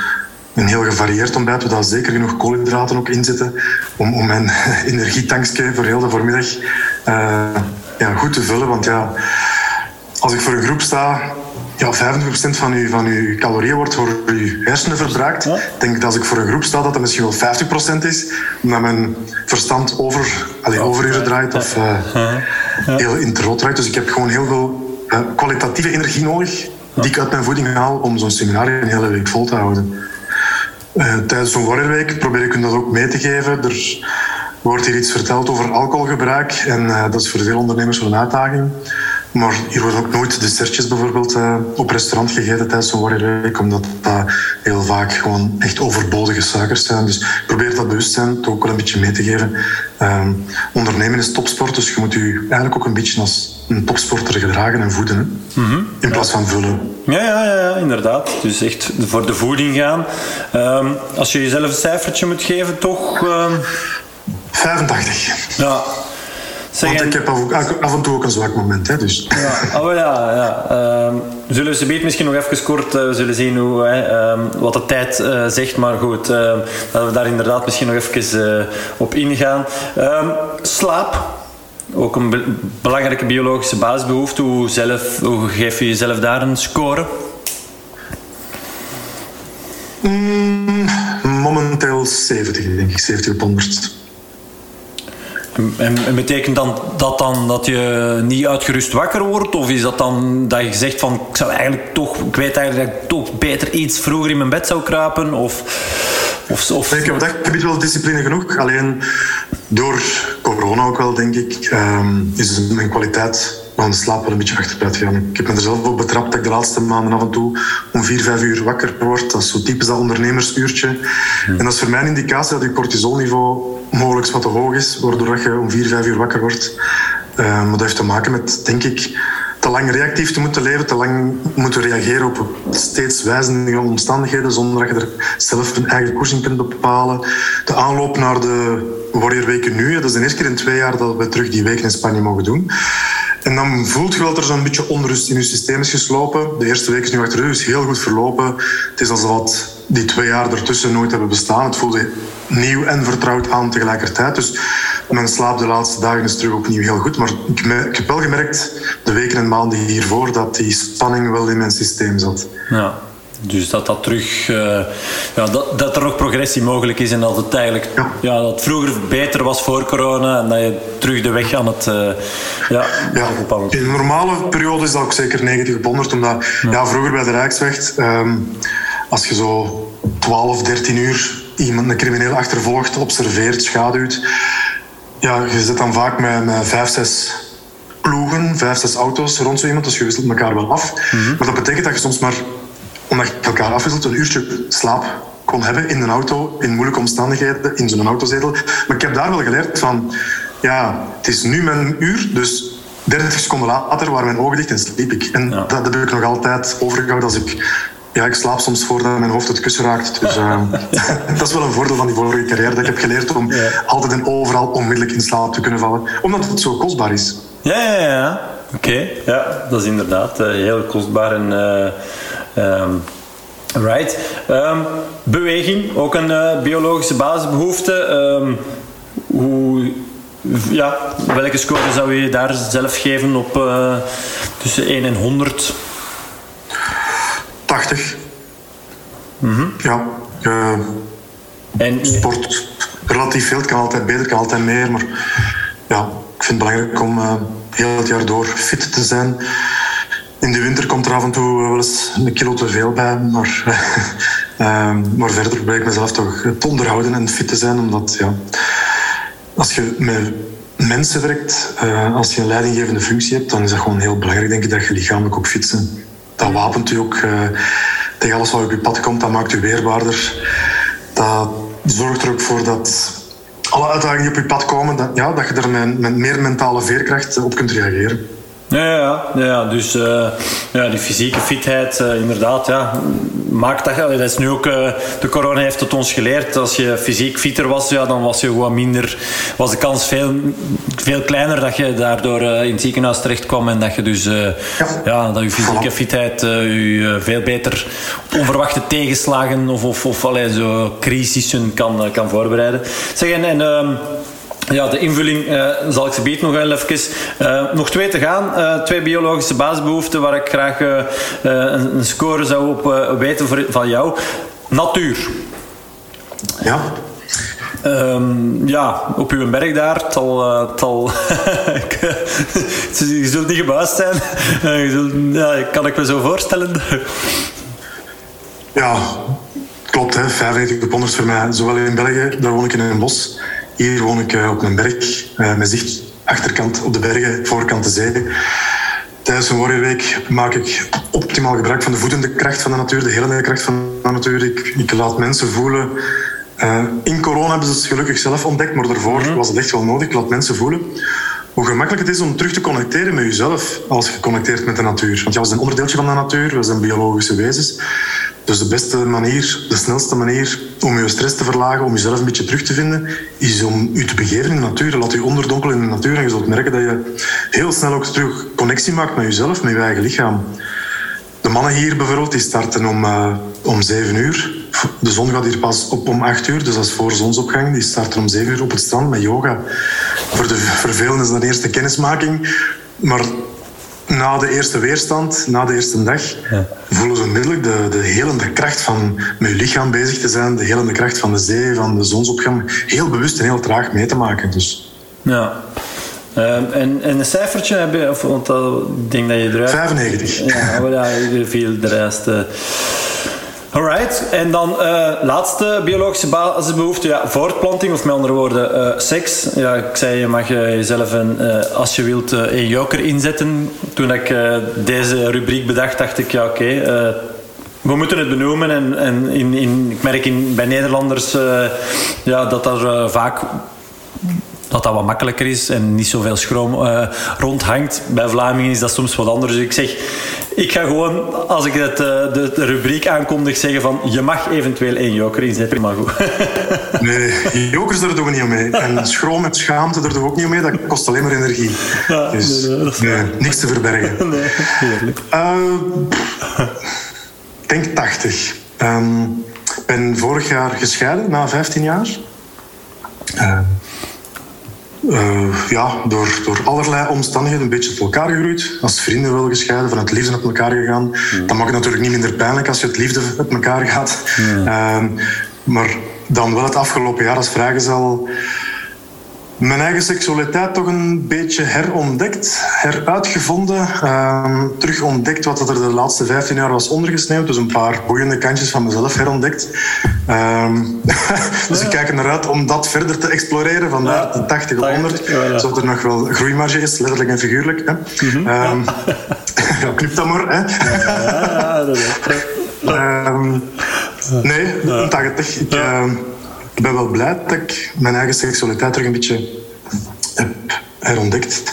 een heel gevarieerd ontbijt, waar zeker genoeg koolhydraten ook in zitten, om, om mijn energietankje voor heel de voormiddag uh, ja, goed te vullen. Want ja, als ik voor een groep sta, ja, 25% van uw, van uw calorieën wordt door uw hersenen verbruikt. Ik denk dat als ik voor een groep sta, dat dat misschien wel 50% is. Omdat mijn verstand over, overuren draait of uh, heel in het rood draait. Dus ik heb gewoon heel veel uh, kwalitatieve energie nodig die ik uit mijn voeding haal om zo'n seminar een hele week vol te houden. Uh, tijdens zo'n warriorweek probeer ik hun dat ook mee te geven. Er wordt hier iets verteld over alcoholgebruik en dat is voor veel ondernemers wel een uitdaging. Maar hier worden ook nooit dessertjes bijvoorbeeld uh, op restaurant gegeten tijdens zo'n warriorweek, omdat dat heel vaak gewoon echt overbodige suikers zijn. Dus probeer dat bewustzijn toch ook wel een beetje mee te geven. Um, ondernemen is topsport, dus je moet je eigenlijk ook een beetje als een topsporter gedragen en voeden. Mm -hmm. In plaats van vullen. Ja, ja, ja, ja, inderdaad. Dus echt voor de voeding gaan. Um, als je jezelf een cijfertje moet geven, toch... Um... 85. Ja, want ik heb af, en toe ook een zwak moment. Hè, dus. Ja, oh, ja, ja. Uh, zullen ze misschien nog even kort uh, zullen zien hoe, uh, wat de tijd uh, zegt. Maar goed, ehm, dat we daar inderdaad misschien nog even eh, op ingaan. Ehm, slaap. Ook een be belangrijke biologische basisbehoefte. Hoe, zelf, hoe geef je jezelf daar een score? Mm, momenteel 70, denk ik. 70 op 100. En, en, betekent dan dat dan dat je niet uitgerust wakker wordt? Of is dat dan dat je zegt van ik zou eigenlijk toch, ik weet eigenlijk dat ik toch beter iets vroeger in mijn bed zou kruipen? Of, of, of... Ik heb dat gebied wel discipline genoeg. Alleen door corona ook wel, denk ik, um, is mijn kwaliteit de slaap wel een beetje achteruit gegaan. Ik heb me er zelf op betrapt dat ik de laatste maanden af en toe om vier, vijf uur wakker word. Dat is zo typisch dat ondernemersuurtje. En dat is voor mij een indicatie dat je cortisolniveau mogelijk wat te hoog is, waardoor je om vier, vijf uur wakker wordt. Uh, maar dat heeft te maken met, denk ik, te lang reactief te moeten leven, te lang moeten reageren op steeds wijzende omstandigheden, zonder dat je er zelf een eigen koers in kunt bepalen. De aanloop naar de Warrior Weken nu, dat is de eerste keer in twee jaar dat we terug die weken in Spanje mogen doen. En dan voelt je wel dat er zo'n beetje onrust in je systeem is geslopen. De eerste week is nu achter rug, is heel goed verlopen. Het is alsof wat die twee jaar ertussen nooit hebben bestaan. Het voelde nieuw en vertrouwd aan tegelijkertijd. Dus mijn slaap de laatste dagen is terug opnieuw heel goed. Maar ik, ik heb wel gemerkt, de weken en maanden hiervoor, dat die spanning wel in mijn systeem zat. Ja. Dus dat dat terug, uh, ja, dat, dat er nog progressie mogelijk is en dat het eigenlijk ja. ja. dat vroeger beter was voor corona en dat je terug de weg aan het uh, ja, ja. In een normale periode is dat ook zeker 90 op 100, omdat ja. vroeger bij de Rijksweg, um, als je zo 12, 13 uur iemand, een crimineel achtervolgt, observeert, schaduwt, ja, je zit dan vaak met, met 5, 6 ploegen, 5, 6 auto's rond zo iemand, dus je wisselt elkaar wel af. Mm -hmm. Maar dat betekent dat je soms maar omdat je elkaar afwisselt, een uurtje slaap kon hebben in een auto, in moeilijke omstandigheden, in zo'n autozetel. Maar ik heb daar wel geleerd van, ja, het is nu mijn uur, dus 30 seconden later waren mijn ogen dicht en sliep ik. En dat, dat, heb ik nog altijd overgehouden als ik... Ja, ik slaap soms voordat mijn hoofd het kussen raakt. Dus uh, dat is wel een voordeel van die vorige carrière. Dat ik heb geleerd om ja. altijd en overal onmiddellijk in slaap te kunnen vallen. Omdat het zo kostbaar is. Ja, ja, ja. Oké. Ja, dat is inderdaad uh, heel kostbaar. En, uh, Um, right. Um, beweging, ook een uh, biologische basisbehoefte. Um, hoe, ja, welke score zou je daar zelf geven op uh, tussen 1 en 100? 80. Mm -hmm. Ja. Uh, en, sport relatief veel. Het kan altijd beter, kan altijd meer. Maar ja, ik vind het belangrijk om heel het jaar door fit te zijn. In de winter komt er af en toe wel eens een kilo te veel bij. Maar, uh, maar verder probeer ik mezelf toch te onderhouden en fit te zijn. Omdat ja, als je met mensen werkt, als je een leidinggevende functie hebt, dan is dat gewoon heel belangrijk, denk ik, dat je lichamelijk ook fit bent. Dat wapent u ook uh, tegen alles wat op je pad komt. Dat maakt u weerbaarder. Dat zorgt er ook voor dat alle uitdagingen die op je pad komen, dat, ja, dat je er met meer mentale veerkracht op kunt reageren. Ja, ja, ja, dus uh, ja, die fysieke fitheid, uh, inderdaad, ja, maakt dat. Dat is nu ook, uh, de corona heeft het ons geleerd. Als je fysiek fitter was, ja, dan was je gewoon minder, was de kans veel, veel kleiner dat je daardoor in het ziekenhuis terecht kwam en dat je dus, ja. ja. dat je fysieke fitheid je veel beter onverwachte tegenslagen of, of, of allee, zo crisissen kan, kan voorbereiden. Zeg, en, en ehm, ja, de invulling uh, zal ik ze bieden nog wel even. Uh, nog twee te gaan. Uh, twee biologische basisbehoeften waar ik graag een, een, score zou op weten voor, van jou. Natuur. Ja. Um, ja, op uw berg daar, tal, tal je zult niet gebuist zijn. je zult, ja, kan ik me zo voorstellen. ja, klopt. Hè. 95 ponders voor mij, zowel in België, daar woon ik in een bos hier woon ik eh, op een berg eh, met zicht achterkant op de bergen, voorkant de zee. Tijdens een warriorweek maak ik optimaal gebruik van de voedende kracht van de natuur, de helende kracht van de natuur. Ik, ik laat mensen voelen. Uh, in corona hebben ze het gelukkig zelf ontdekt, maar daarvoor mhm. was het echt wel nodig. Ik laat mensen voelen hoe gemakkelijk het is om terug te connecteren met jezelf als je connecteert met de natuur. Want ja, we zijn een onderdeeltje van de natuur, we zijn biologische wezens. Dus de beste manier, de snelste manier om je stress te verlagen, om jezelf een beetje terug te vinden, is om je te begeven in de natuur. Laat je onderdompelen in de natuur en je zult merken dat je heel snel ook terug connectie maakt met jezelf, met je eigen lichaam. De mannen hier bijvoorbeeld, die starten om, uh, om 7 uur. De zon gaat hier pas op om 8 uur, dus dat is voor zonsopgang. Die starten om 7 uur op het strand met yoga. Voor, de, voor velen is dat eerste kennismaking. Maar na de eerste weerstand, na de eerste dag, ja. voelen ze onmiddellijk de, de helende kracht van met je lichaam bezig te zijn, de helende kracht van de zee, van de zonsopgang, heel bewust en heel traag mee te maken. Dus. Ja. Um, en, en een cijfertje heb je, of, want dat, denk dat je eruit... 95. Ja, maar ja, viel de rest... Uh, Alright, en dan uh, laatste biologische basisbehoefte, ja, voortplanting, of met andere woorden, uh, seks. Ja, ik zei, je mag jezelf een, als je wilt een joker inzetten. Toen ik deze rubriek bedacht, dacht ik, ja oké, we moeten het benoemen. En, en in, in, ik merk in, bij Nederlanders ja, dat er vaak dat dat wat makkelijker is en niet zoveel schroom uh, rondhangt. Bij Vlamingen is dat soms wat anders. Dus ik zeg, ik ga gewoon, als ik het, de, de, rubriek aankondig, zeggen van je mag eventueel één joker inzetten, maar goed. nee, jokers daar doen we niet mee. En schroom met schaamte daar doen we ook niet mee. Dat kost alleen maar energie. Ja, dus nee, niks te verbergen. Nee, heerlijk. ik denk 80. Um, ik ben vorig jaar gescheiden, na 15 jaar. Uh, uh, ja, door, door allerlei omstandigheden een beetje tot elkaar gegroeid. Als vrienden wel gescheiden, vanuit liefde met elkaar gegaan. Mm. Dat maakt het natuurlijk niet minder pijnlijk als je het liefde met elkaar gaat. Mm. Uh, maar dan wel het afgelopen jaar als vrijgezel mijn eigen seksualiteit toch een beetje herontdekt, heruitgevonden, uh, terug ontdekt wat er de laatste 15 jaar was ondergesneeuwd. Dus een paar boeiende kantjes van mezelf herontdekt. Uh, dus ik kijk er naar uit om dat verder te exploreren, vandaar de 80 of 100. Zodat er nog wel groeimarge is, letterlijk en figuurlijk. Hè. Mm -hmm. ja, knip dat maar. Hè. Ja, dat is um, nee, 80. Ik, ik ben wel blij dat ik mijn eigen seksualiteit terug een beetje heb herontdekt.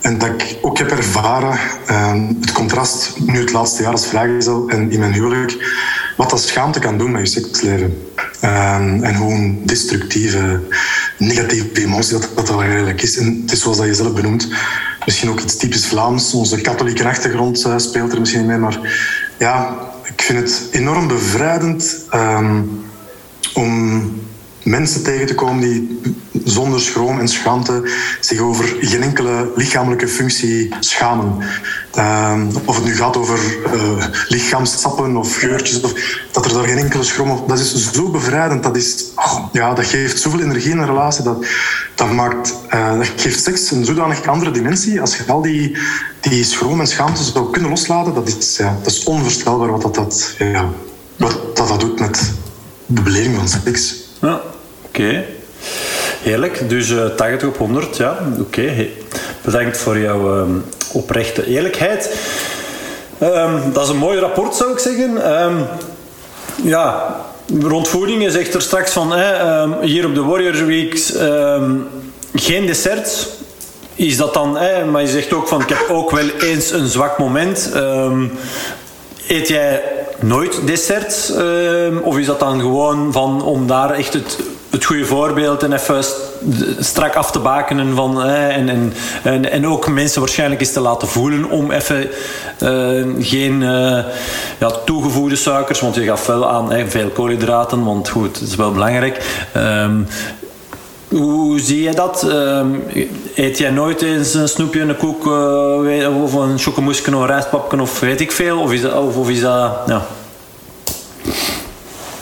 En dat ik ook heb ervaren uh, het contrast nu het laatste jaar als vrijgezel en in mijn huwelijk, wat dat schaamte kan doen met je seksleven. Uh, en hoe een destructieve, negatieve emotie dat dat eigenlijk is. En het is zoals dat je zelf benoemt, misschien ook iets typisch Vlaams. Onze katholieke achtergrond uh, speelt er misschien mee, maar ja, ik vind het enorm bevrijdend ehm, om mensen tegen te komen die zonder schroom en schaamte zich over geen enkele lichamelijke functie schamen. Uh, of het nu gaat over uh, of geurtjes, of, dat er daar geen enkele schroom op... Dat is zo bevrijdend. Dat, is, oh, ja, dat geeft zoveel energie in een relatie. Dat, dat, maakt, uh, dat geeft seks een zodanig andere dimensie. Als je al die, die schroom en schaamte zou kunnen loslaten, dat is, ja, dat is onvoorstelbaar wat dat, dat, ja, wat dat, dat doet met de beleving van seks. Ja, oké. Heerlijk. Dus uh, 80 op 100, ja. Oké. Bedankt voor jouw um, oprechte eerlijkheid. Um, dat is een mooi rapport, zou ik zeggen. Um, ja, rond voeding, zegt er straks van... Hier op de Warrior Weeks geen desserts. Is dat dan... Maar je zegt ook van... Ik heb ook wel eens een zwak moment. eet jij nooit desserts? of is dat dan gewoon van om daar echt het het goede voorbeeld en even strak af te bakenen van, en, en, en, en, ook mensen waarschijnlijk eens te laten voelen om even uh, geen uh, ja, toegevoegde suikers, want je gaf wel aan veel koolhydraten, want goed, dat is wel belangrijk. Um, hoe zie je dat? Um, eet jij nooit eens een snoepje, een koek uh, of een chocomoesje of een rijstpapje of weet ik veel? Of is dat, of, is dat ja,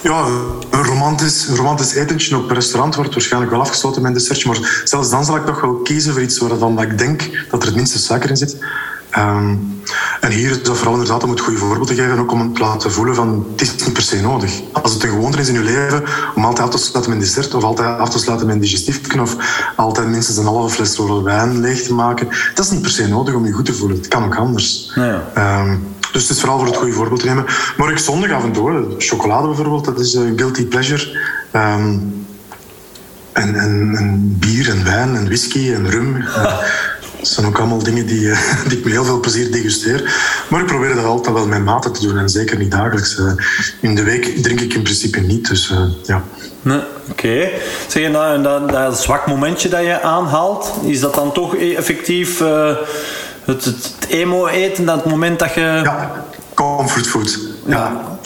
ja, een romantisch, romantisch etentje op een restaurant wordt waarschijnlijk wel afgesloten met een dessertje. Maar zelfs dan zal ik toch wel kiezen voor iets waarvan ik denk dat er het minste suiker in zit. Um, en hier is dat vooral inderdaad om het goede voorbeeld te geven, ook om het te laten voelen van het is niet per se nodig. Als het een gewoonte is in je leven om altijd af te sluiten met dessert of altijd af te sluiten met een digestief of altijd minstens een halve fles rode wijn leeg te maken, dat is niet per se nodig om je goed te voelen. Het kan ook anders. Ja. Um, dus het is vooral voor het goede voorbeeld te nemen. Maar ik zondag af en toe, chocolade bijvoorbeeld, dat is een guilty pleasure. Um, en, en, en, bier en wijn en whisky en rum. Uh, dat zijn ook allemaal dingen die, eh, die ik met heel veel plezier degusteer. Maar ik probeer dat altijd wel met mate te doen en zeker niet dagelijks. Uh, in de week drink ik in principe niet, dus uh, ja. Nee, Oké. Zeg je nou, dat, dat zwak momentje dat je aanhaalt, is dat dan toch effectief het, het, emo eten, dat moment dat je... Ja, comfortfood. Ja. ja.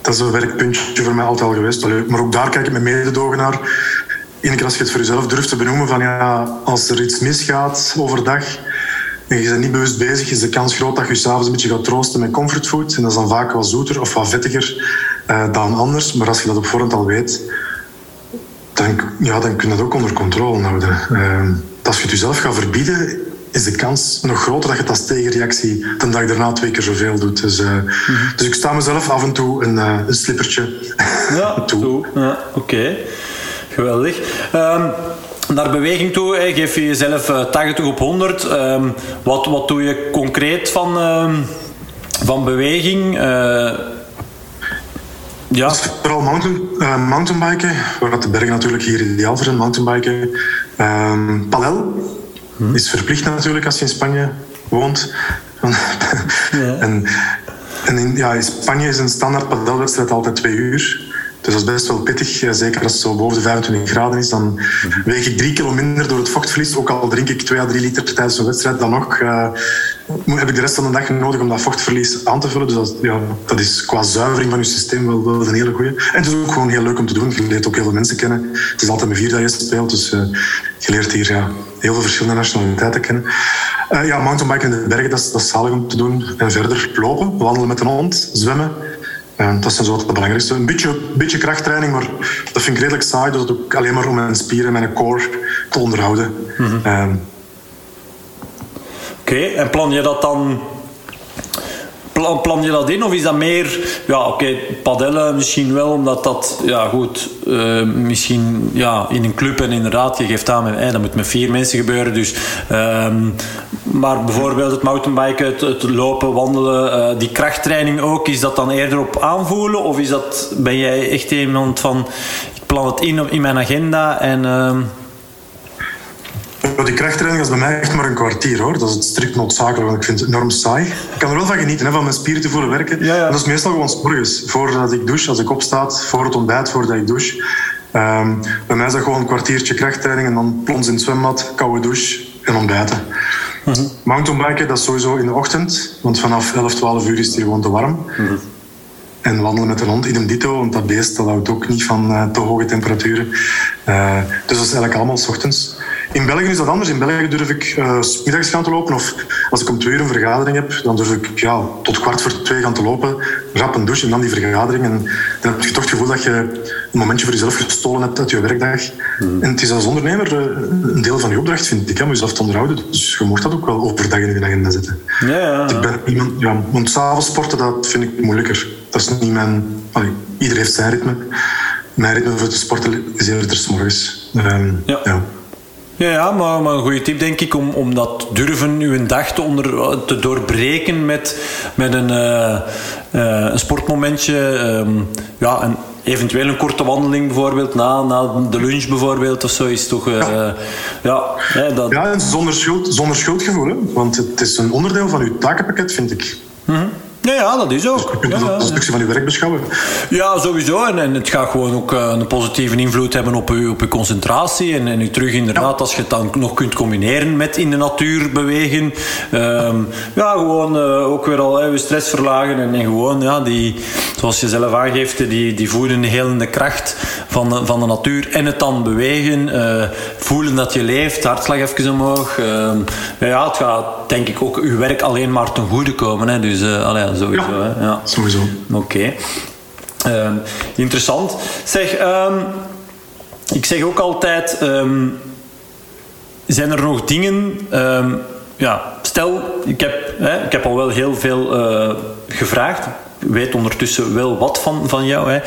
Dat is een werkpuntje voor mij altijd al geweest. Maar ook daar kijk ik met mededogen naar. Keer als je het voor jezelf durft te benoemen van ja, als er iets misgaat overdag en je bent niet bewust bezig, is de kans groot dat je s'avonds een beetje gaat troosten met comfortfood. En dat is dan vaak wat zoeter of wat vettiger uh, dan anders. Maar als je dat op voorhand al weet, dan, ja, dan kun je dat ook onder controle houden. Uh, als je het jezelf gaat verbieden, is de kans nog groter dat je het als tegenreactie de dag daarna twee keer zoveel doet. Dus, uh, dus ik sta mezelf af en toe een, uh, een slippertje ja, toe. Ja, Oké, geweldig. Um, naar beweging toe, geef je jezelf uh, 80 op 100. Um, ehm, wat, wat doe je concreet van, um, van beweging? Ja. Dat is vooral mountain, uh, mountainbiken, waar de bergen natuurlijk hier ideaal voor zijn, mountainbiken. Um, padel hm. is verplicht natuurlijk als je in Spanje woont. ja. en en in, ja, in Spanje is een standaard padelwedstrijd altijd twee uur. Dus dat is best wel pittig. Zeker als het zo boven de 25 graden is. Dan weeg ik drie kilo minder door het vochtverlies. Ook al drink ik 2 à 3 liter tijdens een wedstrijd. Dan nog uh, heb ik de rest van de dag nodig om dat vochtverlies aan te vullen. Dus dat, ja, dat is qua zuivering van je systeem wel, wel een hele goede. En het is ook gewoon heel leuk om te doen. Je leert ook heel veel mensen kennen. Het is altijd met vier dat je speelt. Dus uh, je leert hier ja, heel veel verschillende nationaliteiten kennen. Uh, ja, mountainbiken in de bergen, dat is, dat zalig om te doen. En verder lopen, wandelen met een hond, zwemmen. Uh, dat zijn zo het belangrijkste. Een beetje, beetje krachttraining, maar dat vind ik redelijk saai. Dat ook alleen maar om mijn spieren en mijn core te onderhouden. Mm -hmm. uh, Oké, okay, en plan je dat dan plan, je dat in? Of is dat meer, ja oké, padellen misschien wel, omdat dat, ja goed, uh, misschien ja, in een club en inderdaad, je geeft aan, hey, dat moet met vier mensen gebeuren. Dus, um, maar bijvoorbeeld het mountainbiken, het, lopen, wandelen, uh, die krachttraining ook, is dat dan eerder op aanvoelen? Of is dat, ben jij echt iemand van, ik plan het in, in mijn agenda en... Uh, die krachttraining is bij mij echt maar een kwartier hoor. Dat is het strikt noodzakelijk, want ik vind het enorm saai. Ik kan er wel van genieten, hè, van mijn spieren te voelen werken. Ja, ja. dat is meestal gewoon s morgens. Voordat ik douche, als ik opsta, voor het ontbijt, voordat ik douche. Um, bij mij is dat gewoon een kwartiertje krachttraining en dan plons in het zwembad, koude douche en ontbijten. Mountainbiken, dat is sowieso in de ochtend, want vanaf 11, 12 uur is het hier gewoon te warm. -huh. En wandelen met een hond, idem dito, want dat beest dat houdt ook niet van uh, te hoge temperaturen. Uh, dus dat is eigenlijk allemaal s ochtends. In België is dat anders. In België durf ik uh, middags gaan te lopen. Of als ik om twee uur een vergadering heb, dan durf ik ja, tot kwart voor twee gaan te lopen. Rap een douche en dan die vergadering. En dan heb je toch het gevoel dat je een momentje voor jezelf gestolen hebt uit je werkdag. Mm. En het is als ondernemer een deel van je opdracht, vind ik, om jezelf te onderhouden. Dus je mocht dat ook wel overdag in je agenda zetten. Ja, ja. Ik ben iemand, ja, want s'avonds sporten, dat vind ik moeilijker. Dat is niet mijn... Allee, ieder heeft zijn ritme. Mijn ritme voor te sporten is eerder s'morgens. Um, ja. ja. Ja, ja maar, maar een goede tip denk ik om, om dat durven uw dag te, onder, te doorbreken met, met een, uh, uh, een sportmomentje. Um, ja, een, eventueel een korte wandeling bijvoorbeeld, na, na de lunch bijvoorbeeld of zo, is toch... Uh, ja, dat... ja zonder, schuld, zonder schuldgevoel, hè? want het is een onderdeel van uw takenpakket, vind ik. Mm -hmm. Ja, ja, dat is ook. Dus je kunt stukje van je werk beschouwen. Ja, sowieso. En, en het gaat gewoon ook uh, een positieve invloed hebben op je, op je concentratie. En, en je terug inderdaad, ja. als je het dan nog kunt combineren met in de natuur bewegen. Um, ja, gewoon uh, ook weer al je stress verlagen. En, en, gewoon, ja, die, zoals je zelf aangeeft, die, die voedende, helende kracht van de, van de natuur. En het dan bewegen. voelen dat je leeft, hartslag even omhoog. ja, het gaat denk ik ook je werk alleen maar ten goede komen. Hè. Dus, allee, sowieso. Ja, hè? ja. sowieso. Oké. Okay. Uh, interessant. Zeg, um, ik zeg ook altijd: um, zijn er nog dingen. Ja, stel, ik heb, hè, ik heb al wel heel veel uh, gevraagd. Ik weet ondertussen wel wat van, van jou. Hè.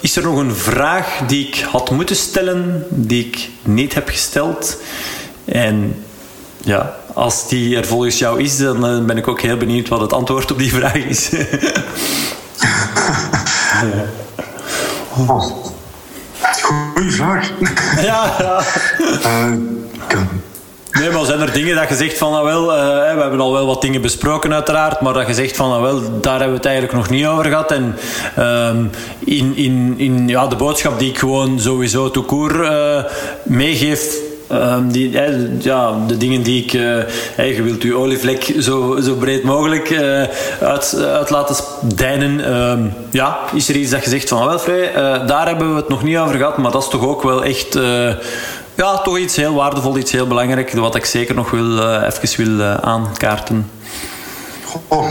is er nog een vraag die ik had moeten stellen, die ik niet heb gesteld? En ja, als die er volgens jou is, dan ben ik ook heel benieuwd wat het antwoord op die vraag is. oh. Goeie vraag. ja, ja. Uh, Nee, maar zijn er dingen dat je zegt van, nou wel, uh, we hebben al wel wat dingen besproken uiteraard, maar dat je zegt van, nou wel, daar hebben we het eigenlijk nog niet over gehad. En um, in, in, in ja, de boodschap die ik gewoon sowieso court uh, meegeef Um, die, ja, de dingen die ik... Uh, je wilt je olievlek zo, zo breed mogelijk uh, uit, uit laten dijnen. Um, ja, is er iets dat je zegt van... Wel, uh, daar hebben we het nog niet over gehad, maar dat is toch ook wel echt... ja, toch iets heel waardevol, iets heel belangrijk, wat ik zeker nog wil, even wil aankaarten.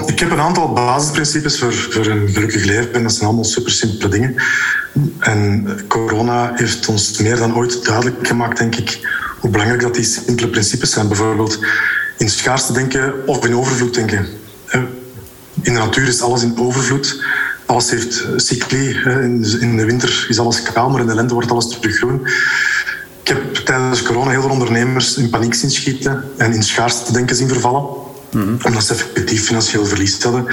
Ik heb een aantal basisprincipes voor, voor een gelukkig leven. En dat zijn allemaal super simpele dingen. En corona heeft ons meer dan ooit duidelijk gemaakt, denk ik, hoe belangrijk dat die simpele principes zijn. Bijvoorbeeld in schaarste denken of in overvloed denken. In de natuur is alles in overvloed. Alles heeft cycli. In de winter is alles kaal, maar in de lente wordt alles terug groen. Ik heb tijdens corona heel veel ondernemers in paniek zien schieten en in schaarste denken zien vervallen. Mm -hmm. Omdat ze effectief financieel verlies hadden.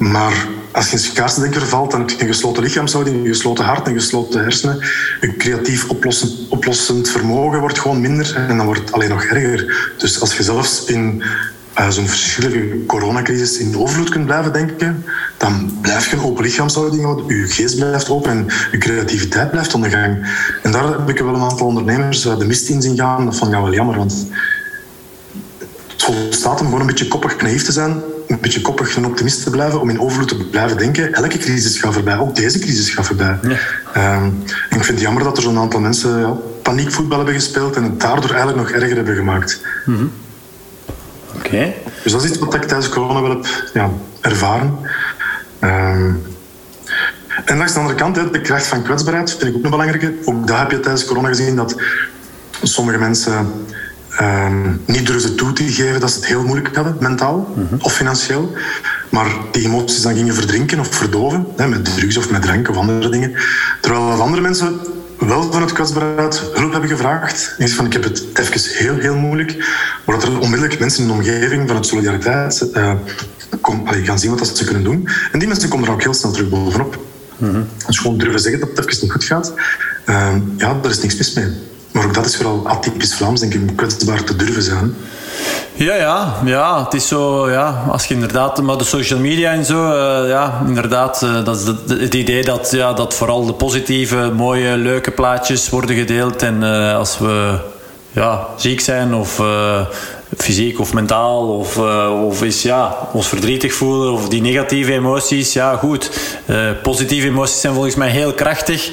Maar als je in schaarste valt, dan heb je een gesloten lichaamshouding, een gesloten hart, een gesloten hersenen. Een creatief oplossend, oplossend vermogen wordt gewoon minder en dan wordt het alleen nog erger. Dus als je zelfs in uh, zo'n verschillende coronacrisis in overvloed kunt blijven denken, dan blijf je een open lichaamshouding houden, je geest blijft open en je creativiteit blijft ondergang. En daar heb ik wel een aantal ondernemers de mist in zien gaan. Dat vond ik wel jammer, want het volstaat hem gewoon een beetje koppig naïef te zijn, een beetje koppig en optimist te blijven, om in overvloed te blijven denken. Elke crisis gaat voorbij, ook deze crisis gaat voorbij. Ja. Um, en ik vind het jammer dat er zo'n aantal mensen ja, paniekvoetbal hebben gespeeld en het daardoor eigenlijk nog erger hebben gemaakt. Mm -hmm. Oké. Dus dat is iets wat ik tijdens corona wel heb ja, ervaren. Um, en langs de andere kant, de kracht van kwetsbaarheid vind ik ook een belangrijke. Ook daar heb je tijdens corona gezien dat sommige mensen um, niet durfden toe te geven dat ze het heel moeilijk hadden, mentaal mm -hmm. of financieel. Maar die emoties dan gingen verdrinken of verdoven, hè, met drugs of met drank of andere dingen. Terwijl andere mensen wel van het kwetsbaarheid hulp hebben gevraagd. Eens van, ik heb het even heel, heel moeilijk. Maar dat er onmiddellijk mensen in de omgeving van het solidariteit uh, kom, allee, gaan zien wat dat ze kunnen doen. En die mensen komen er ook heel snel terug bovenop. Mm -hmm. Dus gewoon durven zeggen dat het even niet goed gaat. Uh, ja, daar is niks mis mee. Maar ook dat is vooral atypisch Vlaams, denk ik, kwetsbaar te durven zijn. Ja, ja, ja, het is zo, ja, als je inderdaad, maar de social media en zo, uh, ja, inderdaad, uh, dat is het idee dat, ja, dat vooral de positieve, mooie, leuke plaatjes worden gedeeld. En uh, als we ja, ziek zijn of fysiek of mentaal of, of is, ja, ons verdrietig voelen of die negatieve emoties, ja, goed. positieve emoties zijn volgens mij heel krachtig.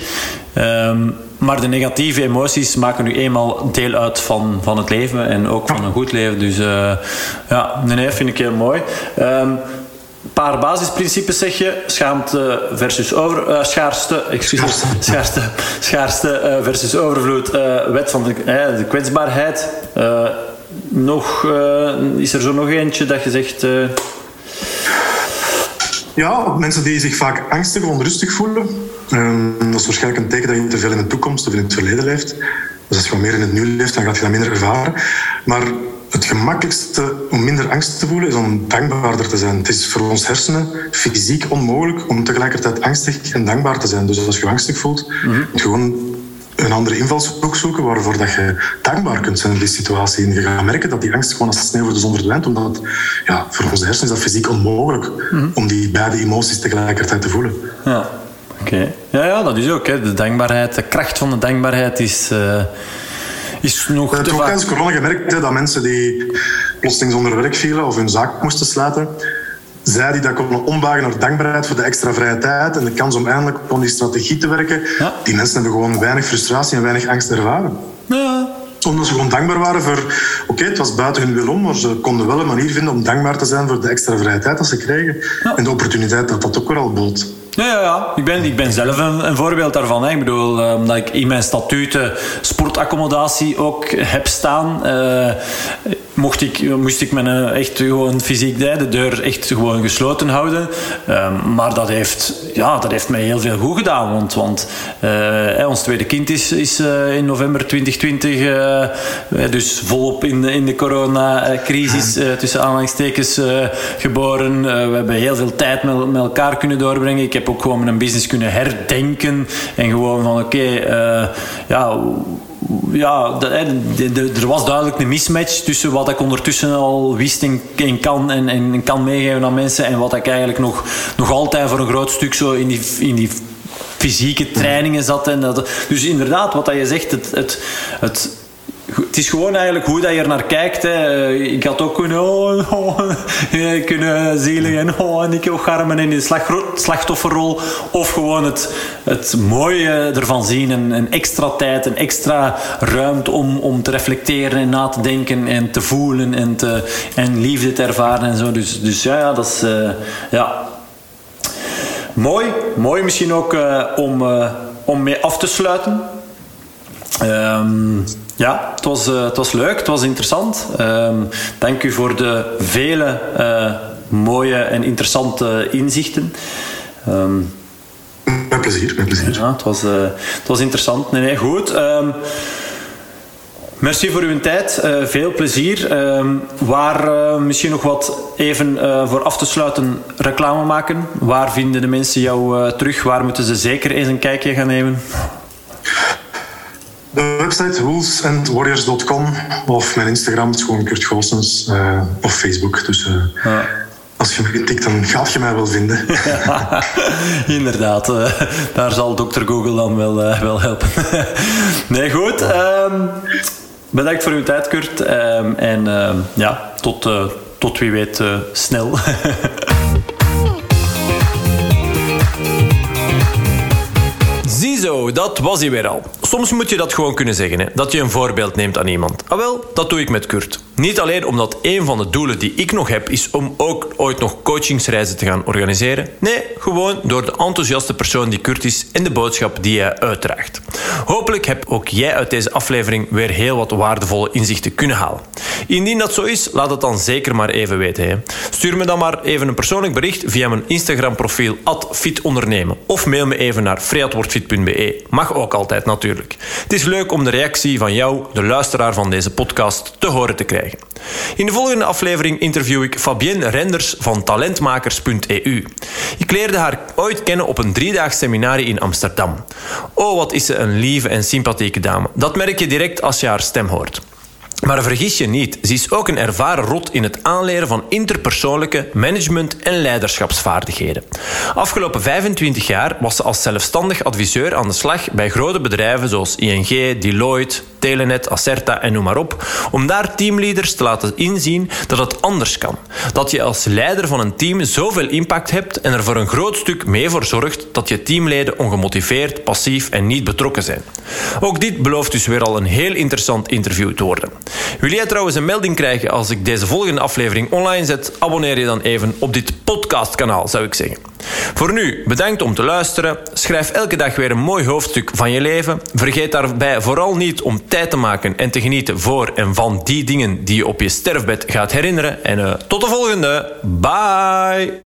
Um, maar de negatieve emoties maken nu eenmaal deel uit van, van het leven en ook van een goed leven. Dus uh, ja, nee, vind ik heel mooi. Um, paar basisprincipes zeg je. Schaamte versus over, uh, schaarste, excuses, schaarste, schaarste uh, versus overvloed. Wet van de, de kwetsbaarheid. nog, is er zo nog eentje dat je zegt... Ja, mensen die zich vaak angstig of onrustig voelen. Um, dat is waarschijnlijk een teken dat je te veel in de toekomst of in het verleden leeft. Dus als je wat meer in het nu leeft, dan gaat je dat minder ervaren. Maar het gemakkelijkste om minder angst te voelen is om dankbaarder te zijn. Het is voor ons hersenen fysiek onmogelijk om tegelijkertijd angstig en dankbaar te zijn. Dus als je angstig voelt, mm -hmm. moet je gewoon een andere invalshoek zoeken waarvoor dat je dankbaar kunt zijn in die situatie. En je gaat merken dat die angst gewoon als sneeuw voor de zon verdwijnt, omdat ja, voor onze hersenen is dat fysiek onmogelijk mm -hmm. om die beide emoties tegelijkertijd te voelen. Ja, oké. Okay. Ja, ja, dat is ook. Hè. De dankbaarheid, de kracht van de dankbaarheid is... Uh is nog te vaak... tijdens corona gemerkt hè, dat mensen die plotseling zonder werk vielen of hun zaak moesten sluiten, zij die dat konden ombuigen naar dankbaarheid voor de extra vrije tijd en de kans om eindelijk op die strategie te werken, ja. die mensen hebben gewoon weinig frustratie en weinig angst ervaren. Ja. Omdat ze gewoon dankbaar waren voor... Oké, okay, het was buiten hun wil om, maar ze konden wel een manier vinden om dankbaar te zijn voor de extra vrije tijd dat ze kregen. Ja. En de opportuniteit dat dat ook wel al bood. Ja, ja, ja. Ik, ben, ik ben zelf een, een voorbeeld daarvan. Hè. Ik bedoel, omdat ik in mijn statuten sportaccommodatie ook heb staan, uh, mocht ik, moest ik mijn echt gewoon fysiek de deur echt gewoon gesloten houden. Uh, maar dat heeft, ja, dat heeft mij heel veel goed gedaan. Want, want ons tweede kind is, is in november 2020, dus volop in de, in de coronacrisis, tussen aanhalingstekens, geboren. we hebben heel veel tijd met, met elkaar kunnen doorbrengen. Ik heb ook gewoon mijn business kunnen herdenken. En gewoon van oké, okay, ja ja, er was duidelijk een mismatch tussen wat ik ondertussen al wist en, en kan en, en, kan meegeven aan mensen en wat ik eigenlijk nog, nog altijd voor een groot stuk zo in die, in die fysieke trainingen zat. En dat, dus inderdaad, wat dat je zegt, het, het, het het is gewoon eigenlijk hoe dat je er naar kijkt. Hè. Ik had ook kunnen, oh, oh, kunnen zielig en, oh, ik garmen in de slachtofferrol. Of gewoon het, het mooie ervan zien. En, en extra tijd en extra ruimte om, om te reflecteren en na te denken en te voelen en, te, en liefde te ervaren en zo. Dus, dus ja, dat is... Ja. Mooi. Mooi misschien ook om, om mee af te sluiten. Um, ja, het was, uh, het was leuk, het was interessant. Um, dank u voor de vele uh, mooie en interessante inzichten. Um, met plezier, met plezier. Ja, het was, uh, het was interessant. Nee, nee, goed. Um, Merci voor uw tijd. Veel plezier. Waar misschien nog wat even voor af te sluiten reclame maken. Waar vinden de mensen jou terug? Waar moeten ze zeker eens een kijkje gaan nemen? De website woolsandwarriors.com of mijn Instagram, het is gewoon Kurt Goossens, of Facebook. Dus ja. als je me getikt, dan gaat je mij wel vinden. Inderdaad, daar zal dokter Google dan wel, wel helpen. nee, goed. Ehm, Bedankt voor uw tijd, Kurt. Ehm, en ehm, ja, tot, uh, tot wie weet uh, snel. Ziezo, dat was hij weer al. Soms moet je dat gewoon kunnen zeggen, hè? dat je een voorbeeld neemt aan iemand. Ah wel, dat doe ik met Kurt. Niet alleen omdat een van de doelen die ik nog heb is om ook ooit nog coachingsreizen te gaan organiseren. Nee, gewoon door de enthousiaste persoon die Kurt is en de boodschap die hij uitdraagt. Hopelijk heb ook jij uit deze aflevering weer heel wat waardevolle inzichten kunnen halen. Indien dat zo is, laat het dan zeker maar even weten. Hè. Stuur me dan maar even een persoonlijk bericht via mijn Instagram profiel fitondernemen of mail me even naar freatwordfit.be. Mag ook altijd natuurlijk. Het is leuk om de reactie van jou, de luisteraar van deze podcast, te horen te krijgen. In de volgende aflevering interview ik Fabienne Renders van talentmakers.eu. Ik leerde haar ooit kennen op een driedaags seminar in Amsterdam. Oh, wat is ze een lieve en sympathieke dame. Dat merk je direct als je haar stem hoort. Maar vergis je niet, ze is ook een ervaren rot in het aanleren van interpersoonlijke management- en leiderschapsvaardigheden. Afgelopen 25 jaar was ze als zelfstandig adviseur aan de slag bij grote bedrijven zoals ING, Deloitte, Telenet, Acerta en noem maar op, om daar teamleaders te laten inzien dat het anders kan. Dat je als leider van een team zoveel impact hebt en er voor een groot stuk mee voor zorgt dat je teamleden ongemotiveerd, passief en niet betrokken zijn. Ook dit belooft dus weer al een heel interessant interview te worden. Wil jij trouwens een melding krijgen als ik deze volgende aflevering online zet? Abonneer je dan even op dit podcastkanaal, zou ik zeggen. Voor nu, bedankt om te luisteren. Schrijf elke dag weer een mooi hoofdstuk van je leven. Vergeet daarbij vooral niet om tijd te maken en te genieten voor en van die dingen die je op je sterfbed gaat herinneren. En uh, tot de volgende. Bye!